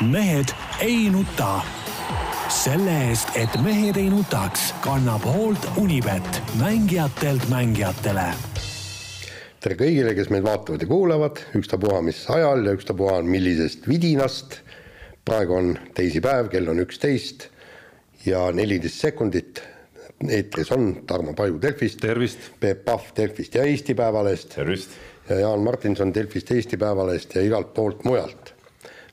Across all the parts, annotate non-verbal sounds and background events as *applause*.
mehed ei nuta. selle eest, et mehed ei nutaks, kannab hoolt Unibet, mängijatelt mängijatele tere kõigile, kes meid vaatavad ja kuulavad, ükstapuha mis ajal ja ükstapuha millisest vidinast. praegu on teisipäev, kell on üksteist ja neliteist sekundit. eetris on Tarmo Paju Delfist. tervist. Peep Pahv Delfist ja Eesti Päevalehest. tervist. ja Jaan Martinson Delfist, Eesti Päevalehest ja igalt poolt mujalt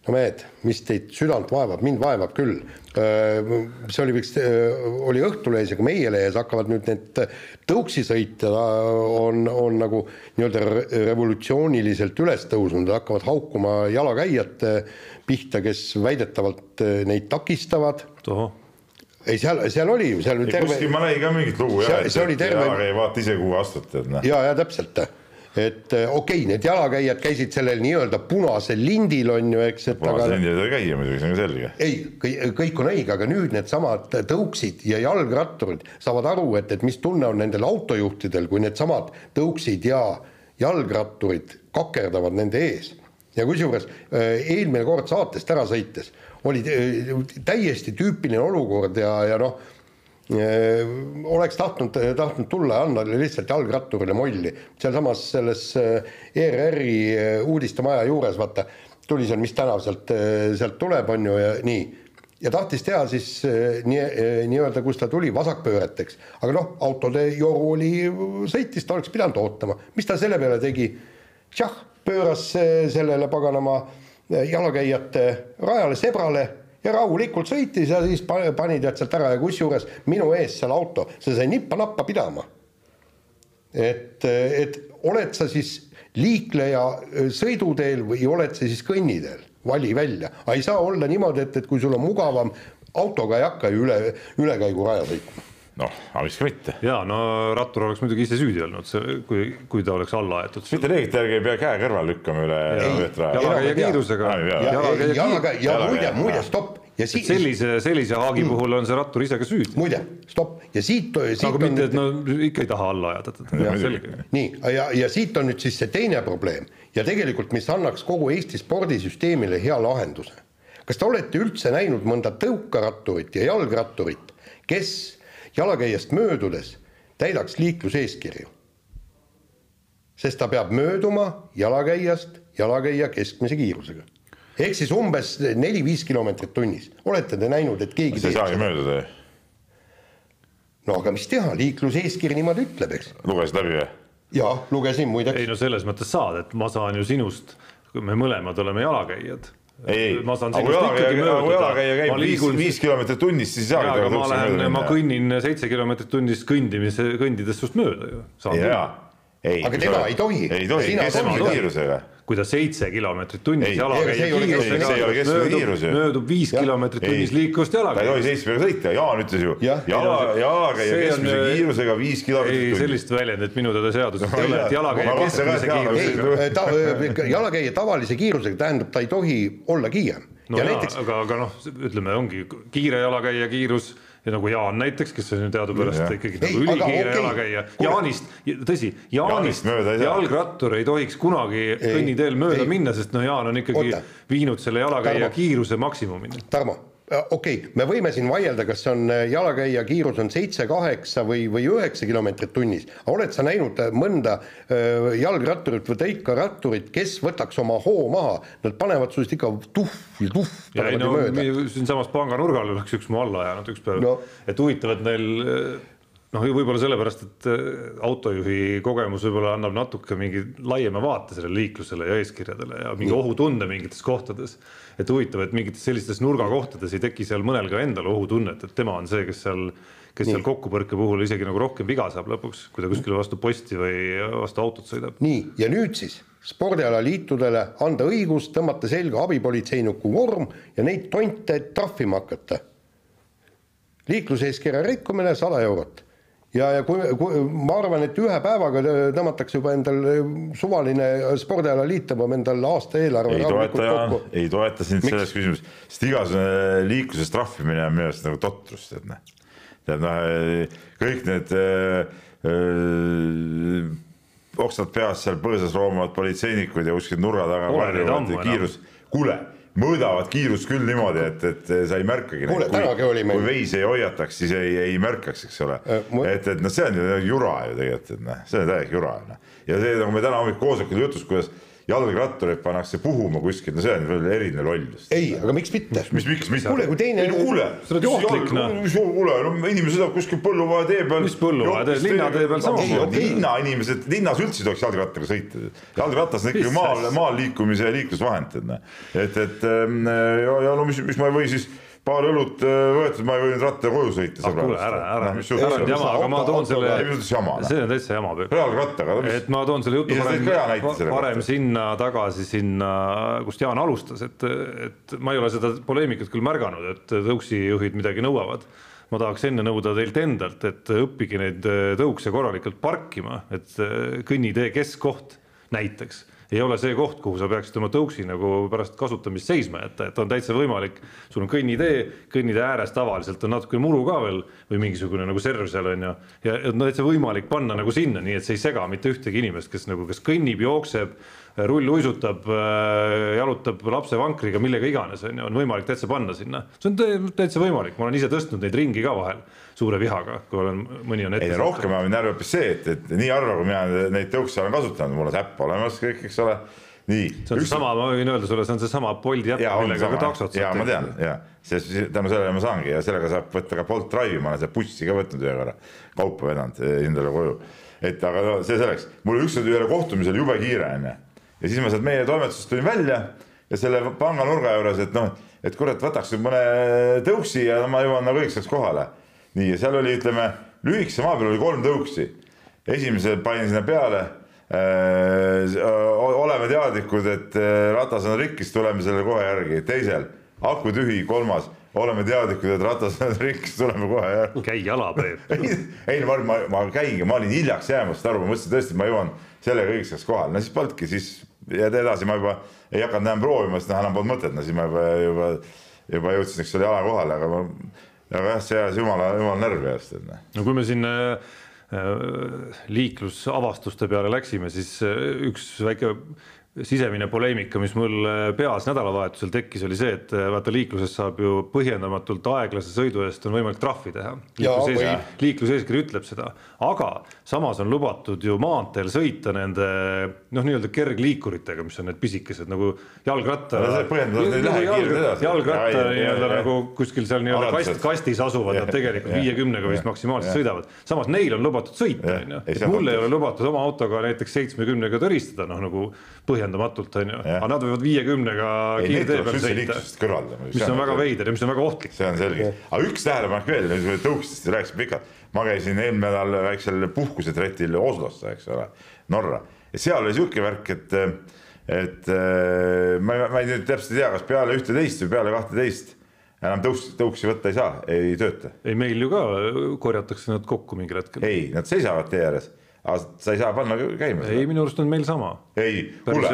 no mehed, mis teid südant vaevab, mind vaevab küll. see oli vist, oli Õhtulehes ja ka meie lehes hakkavad nüüd need tõuksisõitjad on, on nagu nii-öelda revolutsiooniliselt üles tõusnud, hakkavad haukuma jalakäijate pihta, kes väidetavalt neid takistavad. ei, seal, seal oli ju, seal oli terve. kuskil ma nägin ka mingit lugu jah, et, jalakäija vaata ise kuhu astute, et noh. ja, ja täpselt et eh, okei okay,, need jalakäijad käisid sellel nii-öelda punasel lindil on ju, eks. punasel lindil ei käia muidugi, see on selge. ei, kõik on õige, aga nüüd needsamad tõuksid ja jalgratturid saavad aru, et, et mis tunne on nendel autojuhtidel, kui needsamad tõuksid ja jalgratturid kakerdavad nende ees. ja kusjuures eh, eelmine kord saatest ära sõites oli eh, täiesti tüüpiline olukord ja, ja noh oleks tahtnud, tahtnud tulla anda lihtsalt jalgratturile molli. sealsamas selles äh, ERR-i äh, uudistemaja juures, vaata, tuli seal, mis tänav sealt, sealt tuleb, on ju, ja nii. ja tahtis teha siis nii, nii-öelda, kus ta tuli, vasakpööreteks. aga noh, autode joru oli, sõitis, ta oleks pidanud ootama. mis ta selle peale tegi? tšah, pööras sellele paganama jalakäijate rajale, sebrale ja rahulikult sõitis ja siis pani tead sealt ära ja kusjuures minu ees seal auto, see sai nippa-nappa pidama. et, et oled sa siis liikleja sõiduteel või oled sa siis kõnniteel, vali välja, aga ei saa olla niimoodi, et, et kui sul on mugavam, autoga ei hakka ju üle, ülekäiguraja sõitma noh, aga miks ka mitte. ja no rattur oleks muidugi ise süüdi olnud, kui, kui ta oleks alla aetud. mitte reeglite järgi ei pea käe kõrval lükkama üle jalakäija kiirusega. jalakäija ja muide, muide stopp. ja siit. sellise, sellise haagi mm. puhul on see rattur ise ka süüdi. muide, stopp ja siit, siit. aga mitte, et no ikka ei taha alla ajada. nii ja, ja siit on nüüd siis see teine probleem ja tegelikult, mis annaks kogu Eesti spordisüsteemile hea lahenduse. kas te olete üldse näinud mõnda tõukaratturit ja jalgratturit, kes jalakäijast möödudes täidaks liikluseeskirju. sest ta peab mööduma jalakäijast jalakäija keskmise kiirusega. ehk siis umbes neli-viis kilomeetrit tunnis. olete te näinud, et keegi sa ei saagi mööduda ju. no aga mis teha, liikluseeskiri niimoodi ütleb, eks. lugesid läbi või? jaa, lugesin muideks. ei no selles mõttes saad, et ma saan ju sinust, me mõlemad oleme jalakäijad ei, ei, aga kui jalakäija käib liigun... viis, kilomeetrit tunnis, siis ei saagi ma lähen, ma kõnnin seitse kilomeetrit tunnis kõndimise, kõndides sinust mööda ju. ei. aga tema ei tohi. ei tohi, keskmise kiirusega kui ta seitse kilomeetrit tunnis jalakäija kiirusega möödub viis kilomeetrit tunnis liiklust jalakäija. ta ei tohi seitsmega sõita, Jaan ütles ju, jala, jalakäija keskmise on, kiirusega viis kilomeetrit tunnis. ei, sellist väljendit minu teada seaduses ei ole, et jalakäija keskmise kiirusega. jalakäija tavalise kiirusega tähendab, ta ei tohi olla kiirem. no ja jaa näiteks..., aga, aga noh, ütleme, ongi kiire jalakäija kiirus ja nagu Jaan näiteks, kes on ju teadupärast ja. ikkagi nagu ülikiire okay. jalakäija, Jaanist, tõsi, Jaanist, Jaanist jalgrattur ei tohiks kunagi kõnniteel mööda ei. minna, sest no Jaan on ikkagi Oota. viinud selle jalakäija Tarmo. kiiruse maksimumini. Tarmo okei okay,, me võime siin vaielda, kas on äh, jalakäija kiirus on seitse, kaheksa või, või üheksa kilomeetrit tunnis. oled sa näinud äh, mõnda äh, jalgratturit või tõikaratturit, kes võtaks oma hoo maha, nad panevad sinust ikka tuhv ja tuhv. ei no siinsamas panga nurgal oleks üks mu alla jäänud üks päev no., et huvitav, et neil noh, võib-olla sellepärast, et autojuhi kogemus võib-olla annab natuke mingi laiema vaate sellele liiklusele ja eeskirjadele ja mingi ohutunde mingites kohtades et huvitav, et mingites sellistes nurgakohtades ei teki seal mõnel ka endal ohutunnet, et tema on see, kes seal, kes nii. seal kokkupõrke puhul isegi nagu rohkem viga saab lõpuks, kui ta kuskile vastu posti või vastu autot sõidab. nii, ja nüüd siis spordialaliitudele anda õigus tõmmata selga abipolitseiniku vorm ja neid tonte trahvima hakata. liikluseeskirja rikkumine sada eurot ja, ja kui, kui ma arvan, et ühe päevaga tõmmatakse juba endal suvaline spordialaliit tõmbab endal aastaeelarve ei toeta, ei toeta sind Miks? selles küsimuses, sest igasugune liikluses trahvimine on minu arust nagu totrus, tead noh. tead noh, kõik need öö, öö, oksad peas seal põõsas roomavad politseinikud ja kuskil nurga taga varjuvad kiirus, kuule mõõdavad kiirust küll niimoodi, et, et sa ei märkagi. kuule, tänagi oli meil. kui veis ei hoiataks, siis ei, ei märkaks, eks ole äh,. et, et noh, see on ju jura ju tegelikult, et noh, see on täiega jura noh. ja see nagu me täna hommikul koosolekul jutus, kuidas jalgrattureid pannakse puhuma kuskil, no see on veel eriline lollus. ei, aga miks mitte? mis, miks, mis? kuule, kui teine. ei no kuule, sa oled johtlik noh. kuule, no inimene sõidab kuskil Põllumaja tee peal. mis Põllumaja tee, linnatee peal samamoodi. linnainimesed, linnas üldse ei tohiks jalgrattaga sõita. jalgratas on ikkagi maal, maal liikumise liiklusvahend, et noh. et, et ähm, ja, ja no mis, mis ma ei või siis paar õlut äh, võetud, ma ei võinud rattaga koju sõita. ah kuule, ära, ära, ära nüüd jama, aga ma toon selle, see on täitsa jama. reaalrattaga. et ma toon selle jutu parem, parem sinna tagasi, sinna, kust Jaan alustas, et, et ma ei ole seda poleemikat küll märganud, et tõuksijuhid midagi nõuavad ma tahaks enne nõuda teilt endalt, et õppige neid tõukse korralikult parkima, et kõnnitee keskkoht näiteks ei ole see koht, kuhu sa peaksid oma tõuksi nagu pärast kasutamist seisma jätta, et on täitsa võimalik, sul on kõnnitee, kõnnitee ääres tavaliselt on natuke muru ka veel või mingisugune nagu serv seal on ju, ja on täitsa võimalik panna nagu sinna, nii et see ei sega mitte ühtegi inimest, kes nagu, kes kõnnib, jookseb rulluisutab, äh, jalutab lapsevankriga, millega iganes, on ju, on võimalik täitsa panna sinna. see on täitsa võimalik, ma olen ise tõstnud neid ringi ka vahel suure vihaga, kui olen, mõni on ette. ei rohkem ajab mind närvi hoopis see, et, et nii harva, kui mina neid tõukse olen kasutanud, mul on äpp olemas kõik, eks ole nii. see on seesama, ma võin öelda sulle, see on seesama Bolti äpp, millega ka taksot saab. ja ma tean ja see tänu sellele ma saangi ja sellega saab võtta ka Bolt Drive'i, ma olen seda bussi ka võtnud ühe korra, kaupa vedanud eh, endale koju. et aga no, see selleks, mul ükskord ühele kohtumisele jube kiire onju ja siis ma sealt meie toimetusest tulin välja ja selle panga nurga juures, et noh, et kurat, võtaks mõne tõuksi ja ma jõuan nagu õigeks ajaks kohale. Nii, ja seal oli, ütleme, lühikese maa peal oli kolm tõuksi. esimese panin sinna peale äh,. oleme teadlikud, et äh, ratas on rikkis, tuleme selle kohe järgi. teisel, aku tühi, kolmas oleme teadlikud, et ratas on *laughs* rikkis, tuleme kohe järgi. käi jala, Peep. *laughs* ei, ei, ma, ma, ma käingi, ma olin hiljaks jäämas, saad aru, ma mõtlesin tõesti, ma jõuan sellega õigeks ajaks kohale, no siis polnudki, siis ja edasi ma juba ei hakanud enam proovima, sest noh, enam polnud mõtet, no siis ma juba, juba, juba jõudsin, eks ole, jala kohale, aga ma, aga jah, see ajas jumala, jumala närvi eest. Noh. no kui me siin äh, liiklusavastuste peale läksime, siis äh, üks väike sisemine poleemika, mis mul äh, peas nädalavahetusel tekkis, oli see, et äh, vaata liikluses saab ju põhjendamatult aeglase sõidu eest on võimalik trahvi teha. liikluseeskiri, ütleb seda, aga samas on lubatud ju maanteel sõita nende noh, nii-öelda kergliikuritega, mis on need pisikesed nagu jalgratta. jalgratta nii-öelda nagu kuskil seal nii-öelda kast, kastis asuvad nad tegelikult viiekümnega vist maksimaalselt sõidavad. samas neil on lubatud sõita, on ju, et mul ei ole lubatud oma autoga näiteks seitsmekümnega tõristada, noh nagu põhjendamatult, on ju, aga nad võivad viiekümnega kiirtee peal sõita. mis on väga veider ja mis on väga ohtlik. see on selge, aga üks tähelepanek veel, tõuksidest rääkisime pikalt. ma käisin eelmine nädal väiksel puhkusetretil Oslosse, eks ole, Norra ja seal oli sihuke värk, et, et ma ei, ma ei nüüd täpselt ei tea, kas peale ühteteist või peale kahteteist enam tõuks, tõuksi võtta ei saa, ei tööta. ei, meil ju ka korjatakse nad kokku mingil hetkel. ei, nad seisavad tee ääres aga sa ei saa panna käima seda. ei, minu arust on meil sama. ei, kuule,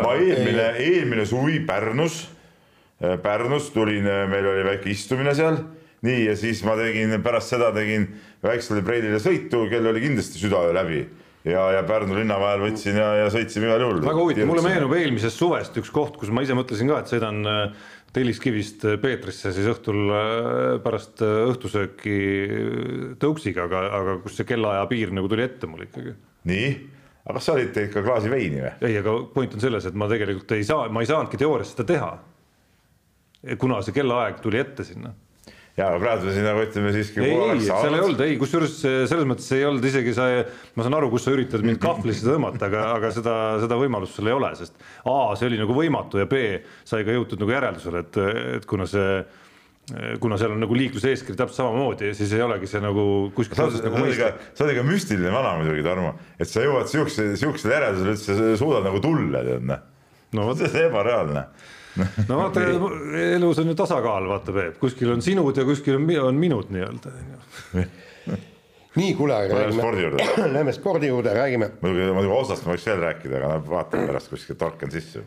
ma eelmine, eelmine suvi Pärnus, äh, Pärnus tulin, äh, meil oli väike istumine seal, nii, ja siis ma tegin, pärast seda tegin väiksele Preilile sõitu, kel oli kindlasti südaöö läbi ja, ja Pärnu linna vahel võtsin ja, ja sõitsime igal juhul. väga huvitav, mulle meenub eelmisest suvest üks koht, kus ma ise mõtlesin ka, et sõidan äh, Telliskivist Peetrisse siis õhtul äh, pärast äh, õhtusööki tõuksiga, aga, aga kus see kellaaja piir nagu tuli ette mul ikkagi. nii, aga kas sa olid ikka klaasi veini või? ei, aga point on selles, et ma tegelikult ei saa, ma ei saanudki teoorias seda teha. kuna see kellaaeg tuli ette sinna ja praegu me siin nagu ütleme siiski. ei, seal ei olnud, ei, kusjuures selles mõttes ei olnud isegi sa, ma saan aru, kus sa üritad mind kahvlisse tõmmata, aga, aga seda, seda võimalust sul ei ole, sest A, see oli nagu võimatu ja B, sai ka jõutud nagu järeldusele, et, et kuna see kuna seal on nagu liikluseeskiri täpselt samamoodi, siis ei olegi see nagu kuskil otsas nagu mõistlik. sa oled ikka müstiline vana muidugi, Tarmo, et sa jõuad siukse, siuksele järeldusele, et sa suudad nagu tulla, tead noh. no vot. see on ebareaalne no vaata, elus on ju tasakaal, vaata Peep, kuskil on sinud ja kuskil on, on minud nii-öelda. *laughs* nii, kuule, räägime, *clears throat* lähme spordi juurde, räägime. muidugi, muidugi Osast ma võiks veel rääkida, aga vaatame pärast kuskil torkan sisse.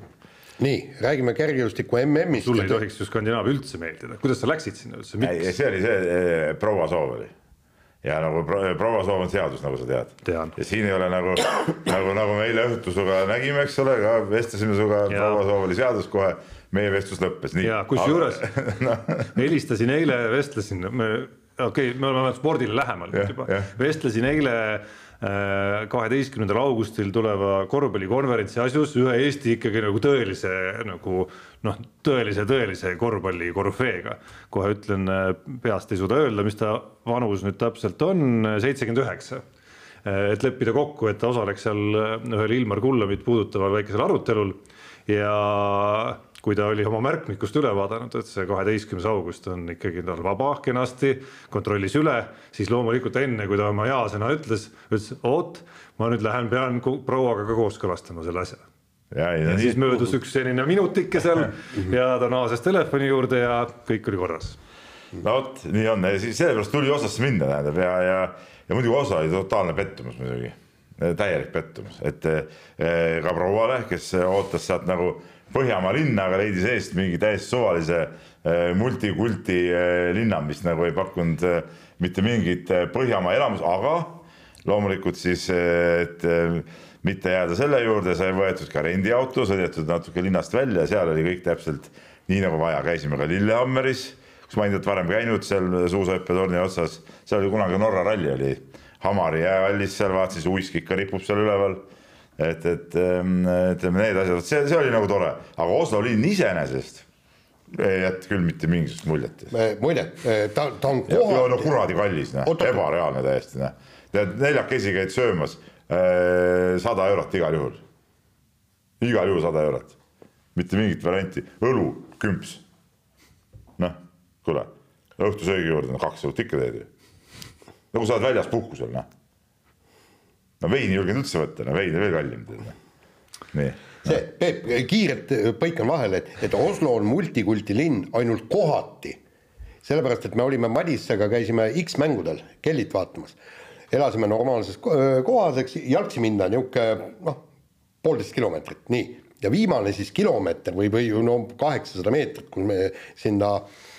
nii, räägime kergejõustiku MM-ist. sulle ei tohiks ju Skandinaavia üldse meeldida, kuidas sa läksid sinna üldse, miks? see oli see eh, proua soov oli ja nagu proua soov on seadus, nagu sa tead. ja siin ei ole nagu, nagu, nagu me eile õhtul sinuga nägime, eks ole, ka vestlesime sinuga, proua soov oli seadus kohe, meie vestlus lõppes. ja kusjuures *laughs* no. helistasin eile, vestlesin, me okei okay,, me oleme spordile lähemal nüüd juba, vestlesin eile Äh, kaheteistkümnendal augustil tuleva korvpallikonverentsi asjus ühe Eesti ikkagi nagu tõelise nagu noh, tõelise, tõelise korvpalli korüfeega. kohe ütlen, äh, peast ei suuda öelda, mis ta vanus nüüd täpselt on, seitsekümmend üheksa. Äh, et leppida kokku, et ta osaleks seal ühel Ilmar Kullamit puudutaval väikesel arutelul ja kui ta oli oma märkmikust üle vaadanud, et see kaheteistkümnes august on ikkagi tal vaba kenasti, kontrollis üle, siis loomulikult enne, kui ta oma jaa-sõna ütles, ütles oot, ma nüüd lähen, pean prouaga ka kooskõlastama selle asja. ja, ja, ja siis möödus üks selline minutike seal ja ta naases telefoni juurde ja kõik oli korras. no vot, nii on, sellepärast tuli osasse minna, tähendab ja, ja, ja muidugi osa oli totaalne pettumus muidugi, täielik pettumus, et eh, ka prouale, kes ootas sealt nagu Põhjamaa linna, aga leidis eest mingi täiesti suvalise äh, multikulti äh, linna, mis nagu ei pakkunud äh, mitte mingit Põhjamaa elamust, aga loomulikult siis, et mitte jääda selle juurde, sai võetud ka rendiauto, sõidetud natuke linnast välja, seal oli kõik täpselt nii nagu vaja, käisime ka Lillehammeris, kus ma endalt varem käinud seal suusahüppetorni otsas, seal oli kunagi Norra ralli oli, Hamari jäähallis seal vaatasin, uisk ikka ripub seal üleval et, et ähm, ütleme, need asjad, see, see oli nagu tore, aga Oslo linn iseenesest ei jätta küll mitte mingisugust muljet. muide, ta, ta on kohati. no kuradi kallis, noh, ebareaalne täiesti, noh. tead, neljakesi käid söömas äh, sada eurot igal juhul. igal juhul sada eurot, mitte mingit varianti, õlu, kümps. noh, kuule, õhtusöögi juurde no kaks eurot ikka teed ju. nagu sa oled väljas puhkusel, noh no veini ei julgenud üldse võtta, no vein on veel kallim. Noh. nii see, Peep, kiirelt põikan vahele, et, et Oslo on multikulti linn ainult kohati. sellepärast, et me olime Madissega, käisime X-mängudel Kellit vaatamas. elasime normaalses kohas, eks, jalgsi minna niisugune noh, poolteist kilomeetrit, nii. ja viimane siis kilomeeter või, või no kaheksasada meetrit, kui me sinna Äh,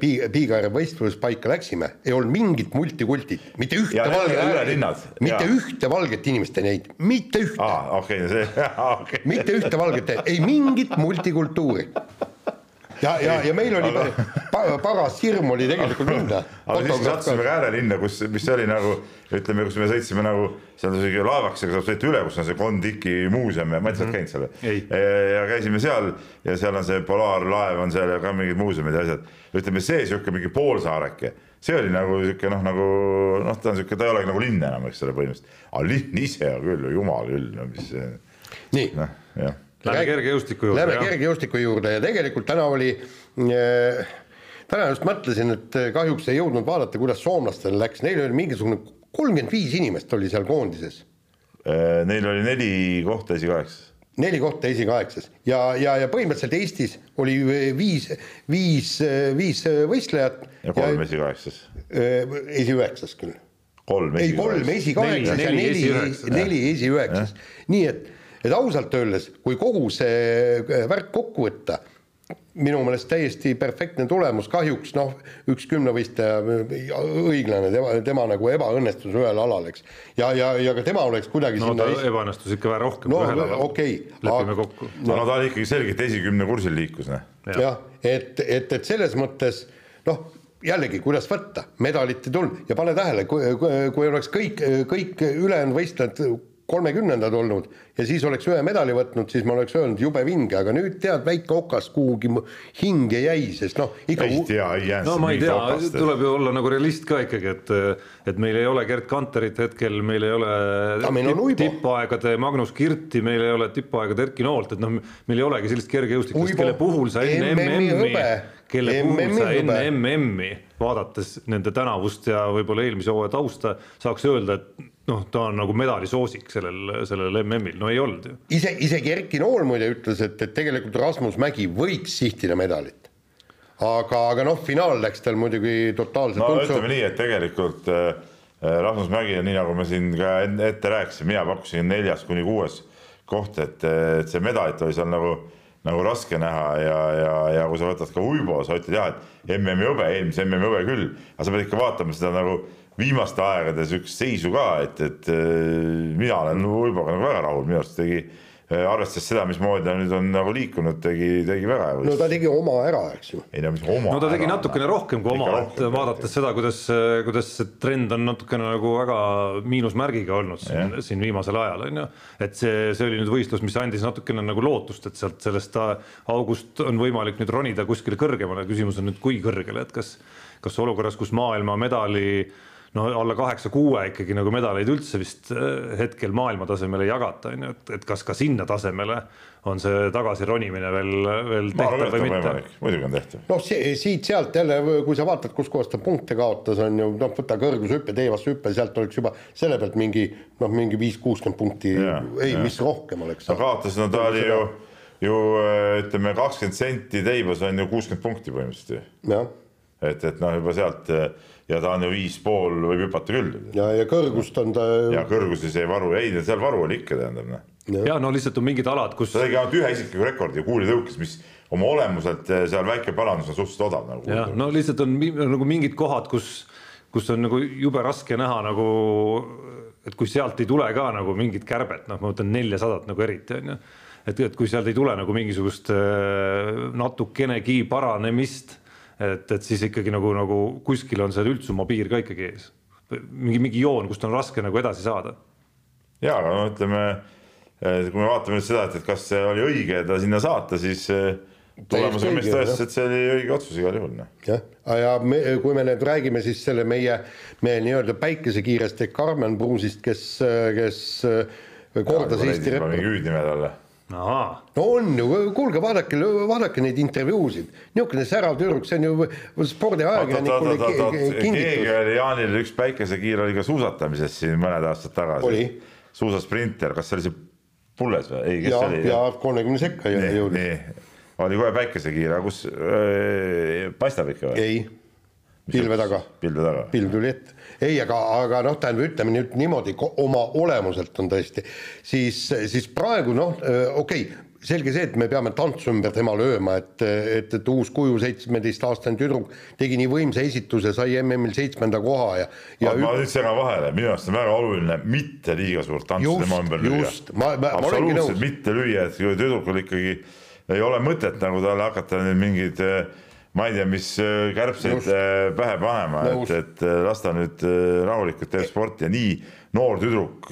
Pii-, Piigaare võistluspaika läksime, ei olnud mingit multikultit, mitte ühte valget, mitte ja. ühte valget inimest ei näinud, mitte ühte. Okei see *laughs* okay., mitte ühte valget, ei mingit multikultuuri ja, ja, ja meil oli aga... paras hirm oli tegelikult minna. aga siis sattusime ka äärelinna, kus, mis oli nagu ütleme, kus me sõitsime nagu seal siuke laevakesega saab sõita üle, kus on see Kon-Tiki muuseum ja ma ei tea, sa oled käinud seal? ja käisime seal ja seal on see polaarlaev on seal ja ka mingid muuseumid ja asjad. ütleme, see sihuke mingi poolsaareke, see oli nagu sihuke noh, nagu noh, ta on sihuke, ta ei olegi nagu linn enam, eks ole, põhimõtteliselt. aga linn ise on küll, jumal küll, no mis see. nii no,. Lähme kergejõustiku juurde. Lähme kergejõustiku juurde ja tegelikult täna oli äh, täna just mõtlesin, et kahjuks ei jõudnud vaadata, kuidas soomlastel läks, neil oli mingisugune kolmkümmend viis inimest oli seal koondises. Äh, neil oli neli kohta esikaheksas. neli kohta esikaheksas ja, ja, ja põhimõtteliselt Eestis oli viis, viis, viis võistlejat. ja kolm esikaheksas. Äh, esiüheksas küll. kolm esikaheksas. ei, kolm esikaheksas ja neli, neli esiüheksas, nii et et ausalt öeldes, kui kogu see äh, värk kokku võtta, minu meelest täiesti perfektne tulemus, kahjuks noh, üks kümnevõistleja äh, õiglane, tema, tema nagu ebaõnnestus ühel alal, eks. ja, ja, ja ka tema oleks kuidagi no ta est... ebaõnnestus ikka vähe rohkem no, ühel alal okay,. lepime aga... kokku. no ta oli ikkagi selgelt esikümne kursil liikus, noh. jah, et, et, et selles mõttes noh, jällegi, kuidas võtta, medalit ei tulnud ja pane tähele, kui, kui oleks kõik, kõik ülejäänud võistlejad kolmekümnendad olnud ja siis oleks ühe medali võtnud, siis ma oleks öelnud jube vinge, aga nüüd tead, väike okas kuhugi hinge jäi, sest noh, ikka. ei tea, ei jäänud. no ma ei tea, tuleb ju olla nagu realist ka ikkagi, et, et meil ei ole Gerd Kanterit hetkel, meil ei ole tipp, tippaegade Magnus Kirti, meil ei ole tippaegade Erki Noolt, et noh, meil ei olegi sellist kergejõustikust, kelle puhul sa enne MM-i, kelle puhul sa enne MM-i vaadates nende tänavust ja võib-olla eelmise hooaja tausta saaks öelda, et noh, ta on nagu medalisoosik sellel, sellel MM-il, no ei olnud ju. ise, isegi Erki Nool muide ütles, et, et tegelikult Rasmus Mägi võiks sihtida medalit. aga, aga noh, finaal läks tal muidugi totaalselt no untsu. ütleme nii, et tegelikult äh, äh Rasmus Mägi, nii nagu me siin ka ette rääkisime, mina pakkusin neljas kuni kuues koht, et, et see medalit oli seal nagu nagu raske näha ja, ja, ja kui sa võtad ka Uibo, sa ütled jah, et MM-i hõbe, eelmise MM-i hõbe küll, aga sa pead ikka vaatama seda nagu viimaste aegade siukest seisu ka, et, et mina olen Uiboga nagu väga rahul, minu arust tegi Äh, arvestades seda, mismoodi ta nüüd on nagu liikunud, tegi, tegi väga hea. no ta tegi oma ära, eks ju. ei no mis oma. no ta tegi ära, natukene rohkem kui oma, et vaadates seda, kuidas, kuidas see trend on natukene nagu väga miinusmärgiga olnud siin, siin viimasel ajal on ju. et see, see oli nüüd võistlus, mis andis natukene nagu lootust, et sealt sellest august on võimalik nüüd ronida kuskile kõrgemale, küsimus on nüüd, kui kõrgele, et kas, kas olukorras, kus maailma medali no alla kaheksa-kuue ikkagi nagu medaleid üldse vist äh, hetkel maailma tasemel ei jagata, on ju, et, et kas ka sinna tasemele on see tagasironimine veel, veel tehtav või mitte? muidugi on tehtav. noh, siit-sealt jälle, kui sa vaatad, kuskohast ta punkte kaotas, on ju, noh, võta kõrgushüppe, tee vastu hüppe, sealt oleks juba selle pealt mingi noh, mingi viis-kuuskümmend punkti, ei, mis rohkem oleks. no kaotas, no ta oli ju, ju ütleme, kakskümmend senti teibas on ju kuuskümmend punkti põhimõtteliselt ju. et, et noh, juba sealt ja ta on ju viis pool, võib hüpata küll. ja, ja kõrgust on ta. ja kõrguses jäi varu, ei seal varu oli ikka, tähendab noh. ja no lihtsalt on mingid alad, kus. ta tegi ainult ühe isikliku rekordi kuulitõukes, mis oma olemuselt eh, seal väike parandus on suhteliselt odav nagu. jah, no lihtsalt on nagu mingid kohad, kus, kus on nagu jube raske näha nagu, et kui sealt ei tule ka nagu mingit kärbet, noh, ma mõtlen neljasadat nagu eriti on ju et, et kui sealt ei tule nagu mingisugust eh, natukenegi paranemist et, et siis ikkagi nagu, nagu kuskil on see üldsumma piir ka ikkagi ees. mingi, mingi joon, kust on raske nagu edasi saada. ja, aga no ütleme, kui me vaatame nüüd seda, et, et kas see oli õige ta sinna saata, siis eh, tulemusega meist tõestas, et see oli õige otsus igal juhul. Noh. jah, ja me, kui me nüüd räägime siis selle meie, meie nii-öelda päikesekiirest ehk Karmen Pruusist, kes, kes kordas Eesti rekordi. mingi hüüdnime talle no on ju, kuulge, vaadake, vaadake neid intervjuusid, niisugune särav tüdruk, see on ju spordiajakirjanikule kingitus. keegi oli Jaanil üks päikesekiir oli ka suusatamises siin mõned aastad tagasi. suusasprinter, kas see oli see Pulles või, ei, kes ja, oli? ja kolmekümne sekka jõudis. oli kohe päikesekiir, aga kus äh,, paistab ikka või? ei pilve taga. pilve taga. pilv tuli ette. Ei, aga, aga noh, tähendab, ütleme nüüd niimoodi, oma olemuselt on tõesti, siis, siis praegu noh, okei okay, selge see, et me peame tantsu ümber tema lööma, et, et, et uus kuju, seitsmeteistaastane tüdruk tegi nii võimsa esituse, sai MM-il seitsmenda koha ja, ja. ma nüüd segan vahele, minu arust on väga oluline mitte liiga suurt tantsu tema ümber lüüa. absoluutselt mitte lüüa, et tüdrukul ikkagi ei ole mõtet nagu talle hakata nüüd mingeid ma ei tea, mis äh, kärbseid Just. Äh, pähe panema, et, et äh, las ta nüüd rahulikult teeb sporti ja nii noor tüdruk,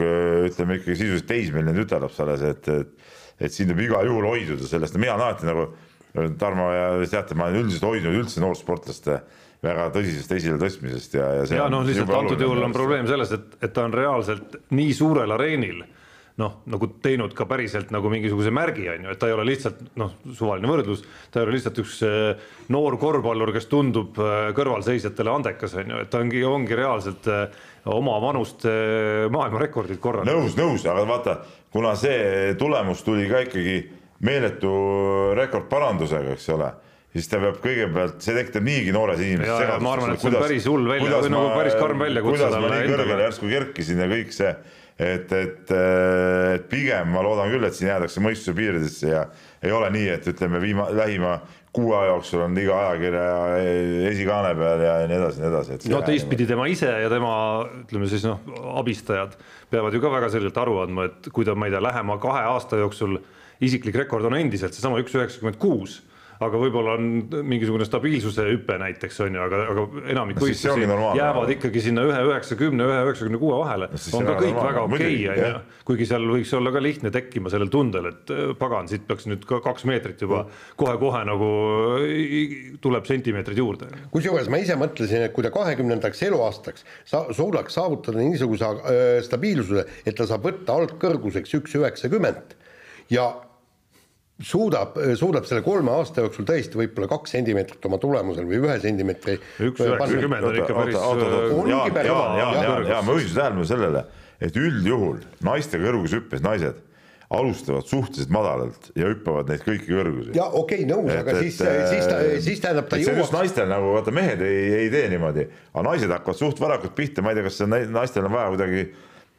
ütleme ikkagi sisuliselt teismeline tütarlaps alles, et, et, et siin tuleb igal juhul hoiduda sellest, mina olen alati nagu Tarmo ja teate, ma olen üldiselt hoidnud üldse noorsportlaste väga tõsisest esiletõstmisest ja, ja. ja noh, lihtsalt antud juhul on probleem selles, et, et ta on reaalselt nii suurel areenil noh, nagu teinud ka päriselt nagu mingisuguse märgi, on ju, et ta ei ole lihtsalt noh, suvaline võrdlus, ta ei ole lihtsalt üks äh, noor korvpallur, kes tundub äh, kõrvalseisjatele andekas, on ju, et ta ongi, ongi reaalselt äh, oma vanust maailmarekordit korranud. nõus, nõus, aga vaata, kuna see tulemus tuli ka ikkagi meeletu rekordparandusega, eks ole siis ta peab kõigepealt, see tekitab niigi noores inimeses segadust. ma arvan, et see on päris hull välja nagu päris karm väljakutse. kuidas ma nii kõrgele järsku kerkisin ja kõik see et, et, et pigem ma loodan küll, et siin jäädakse mõistuse piiridesse ja ei ole nii, et ütleme, viima-, lähima kuu aja jooksul on iga ajakirja esikaane peal ja nii edasi, nii edasi. no teistpidi tema ise ja tema ütleme siis noh, abistajad peavad ju ka väga selgelt aru andma, et kui ta, ma ei tea, lähema kahe aasta jooksul isiklik rekord on endiselt seesama üks üheksakümmend kuus aga võib-olla on mingisugune stabiilsuse hüpe näiteks on ju, aga, aga enamik võistlusi jäävad ikkagi sinna ühe üheksakümne, ühe üheksakümne kuue vahele. On ka kõik normaalne. väga okei okay, on ju, kuigi seal võiks olla ka lihtne tekkima sellel tundel, et äh, pagan, siit peaks nüüd ka kaks meetrit juba kohe-kohe nagu tuleb sentimeetrid juurde. kusjuures ma ise mõtlesin, et kui ta kahekümnendaks eluaastaks sa suudaks saavutada niisuguse äh, stabiilsuse, et ta saab võtta algkõrguseks üks üheksakümmend ja suudab, suudab selle kolme aasta jooksul tõesti võib-olla kaks sentimeetrit oma tulemusel või ühe sentimeetri. üks üheksakümmend on ikka päris. ja, ja, ja, ja, ma juhisin tähelepanu sellele, et üldjuhul naiste kõrgushüppes naised alustavad suhteliselt madalalt ja hüppavad neid kõiki kõrgusi. ja okei okay,, nõus, aga et, siis, siis ta, siis tähendab ta jõuab. on naistel nagu vaata, mehed ei, ei tee niimoodi, aga naised hakkavad suht varakult pihta, ma ei tea, kas see naistel on vaja kuidagi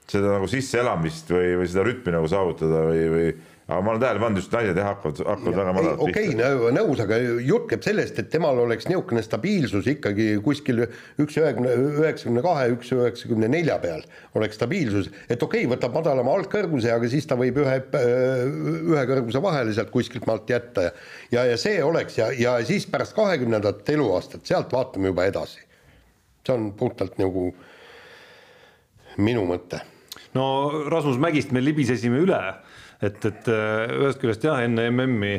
seda nagu sisseelamist või, või seda rütmi nagu saavutada või, või aga ma olen tähele pannud, just naised jah, hakkavad, hakkavad väga madalalt okei okay,, nõus, aga jutt käib sellest, et temal oleks niisugune stabiilsus ikkagi kuskil üks üheksakümne, üheksakümne kahe, üks üheksakümne nelja peal oleks stabiilsus, et okei okay,, võtab madalama algkõrguse, aga siis ta võib ühe, ühe kõrguse vahele sealt kuskilt maalt jätta ja ja, ja see oleks ja, ja siis pärast kahekümnendat eluaastat, sealt vaatame juba edasi. see on puhtalt nagu minu mõte. no Rasmus Mägist me libisesime üle et, et äh, ühest küljest jah, enne MM-i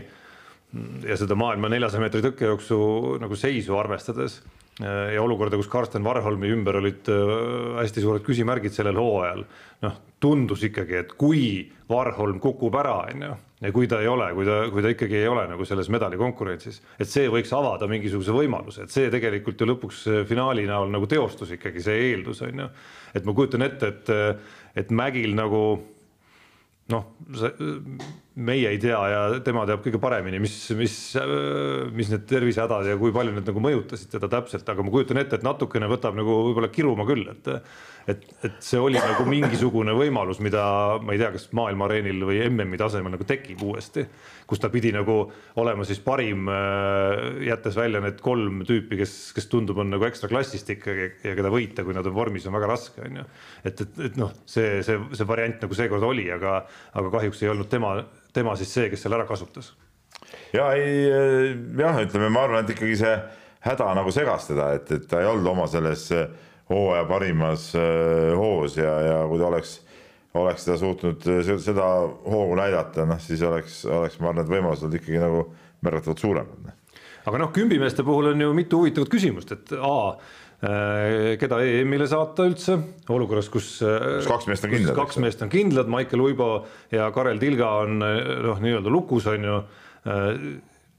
ja seda maailma neljasaja meetri tõkkejooksu nagu seisu arvestades äh, ja olukorda, kus Karsten Varholmi ümber olid äh, hästi suured küsimärgid sellel hooajal, noh, tundus ikkagi, et kui Varholm kukub ära, on ju, ja kui ta ei ole, kui ta, kui ta ikkagi ei ole nagu selles medalikonkurentsis, et see võiks avada mingisuguse võimaluse, et see tegelikult ju lõpuks finaali näol nagu teostus ikkagi see eeldus, on ju. et ma kujutan ette, et, et Mägil nagu noh, meie ei tea ja tema teab kõige paremini, mis, mis, mis need tervisehädad ja kui palju need nagu mõjutasid teda täpselt, aga ma kujutan ette, et natukene võtab nagu võib-olla kiruma küll, et et, et see oli nagu mingisugune võimalus, mida ma ei tea, kas maailma areenil või MM-i tasemel nagu tekib uuesti, kus ta pidi nagu olema siis parim, äh, jättes välja need kolm tüüpi, kes, kes tundub, on nagu ekstra klassist ikkagi ja keda võita, kui nad on vormis, on väga raske, on ju. et, et, et noh, see, see, see variant nagu seekord oli, aga, aga kahjuks ei olnud tema, tema siis see, kes selle ära kasutas. ja ei jah, ütleme, ma arvan, et ikkagi see häda nagu segas teda, et, et ta ei olnud oma selles äh, hooaja parimas äh, hoos ja, ja kui ta oleks, oleks seda suutnud äh, seda hoogu näidata, noh siis oleks, oleks, ma arvan, et võimalused olnud ikkagi nagu märgatavalt suuremad. Noh. aga noh, kümbimeeste puhul on ju mitu huvitavat küsimust, et A äh, keda EM-ile saata üldse olukorras, kus, kus kaks meest on kindlad, kaks meest on kindlad, Maicel Uibo ja Karel Tilga on noh, nii-öelda lukus on ju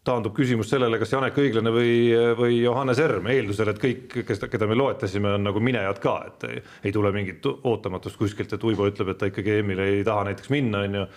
taandub küsimus sellele, kas Janek Õiglane või, või Johannes Erm, eeldusel, et kõik, kes, keda me loetlesime, on nagu minejad ka, et ei, ei tule mingit ootamatust kuskilt, et Uibo ütleb, et ta ikkagi EM-ile ei taha näiteks minna, on ju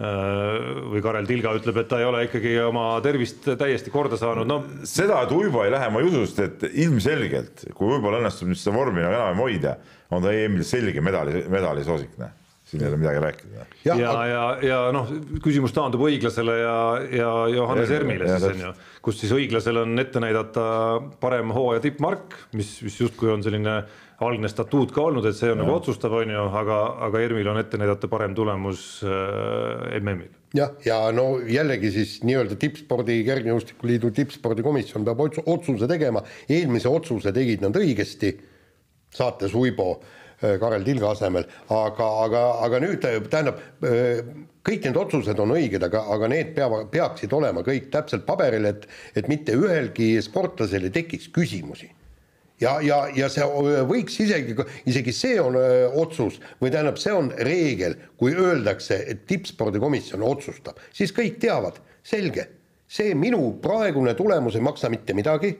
või Karel Tilga ütleb, et ta ei ole ikkagi oma tervist täiesti korda saanud, no. seda, et Uibo ei lähe, ma ei usu, sest et ilmselgelt, kui Uibol õnnestub nüüd seda vormi nagu enam hoida, on ta EM-il selge medali, medalisoosik, noh siin ei ole midagi rääkida. ja, ja, ja, ja noh, küsimus taandub õiglasele ja, ja Johannes Ermile siis on ju, kus siis õiglasel on ette näidata parem hooaja tippmark, mis, mis justkui on selline algne statuut ka olnud, et see on ja. nagu otsustav, on ju, aga, aga Ermil on ette näidata parem tulemus äh, MM-il. jah, ja no jällegi siis nii-öelda tippspordi, Kergejõustikuliidu tippspordikomisjon peab otsuse tegema, eelmise otsuse tegid nad õigesti, saates Uibo Äh, Karel Tilga asemel, aga, aga, aga nüüd tähendab, äh, kõik need otsused on õiged, aga, aga need peavad, peaksid olema kõik täpselt paberil, et, et mitte ühelgi sportlasel ei tekiks küsimusi. Ja, ja, ja see võiks isegi, isegi see on öö, otsus või tähendab, see on reegel, kui öeldakse, et tippspordikomisjon otsustab, siis kõik teavad, selge, see minu praegune tulemus ei maksa mitte midagi.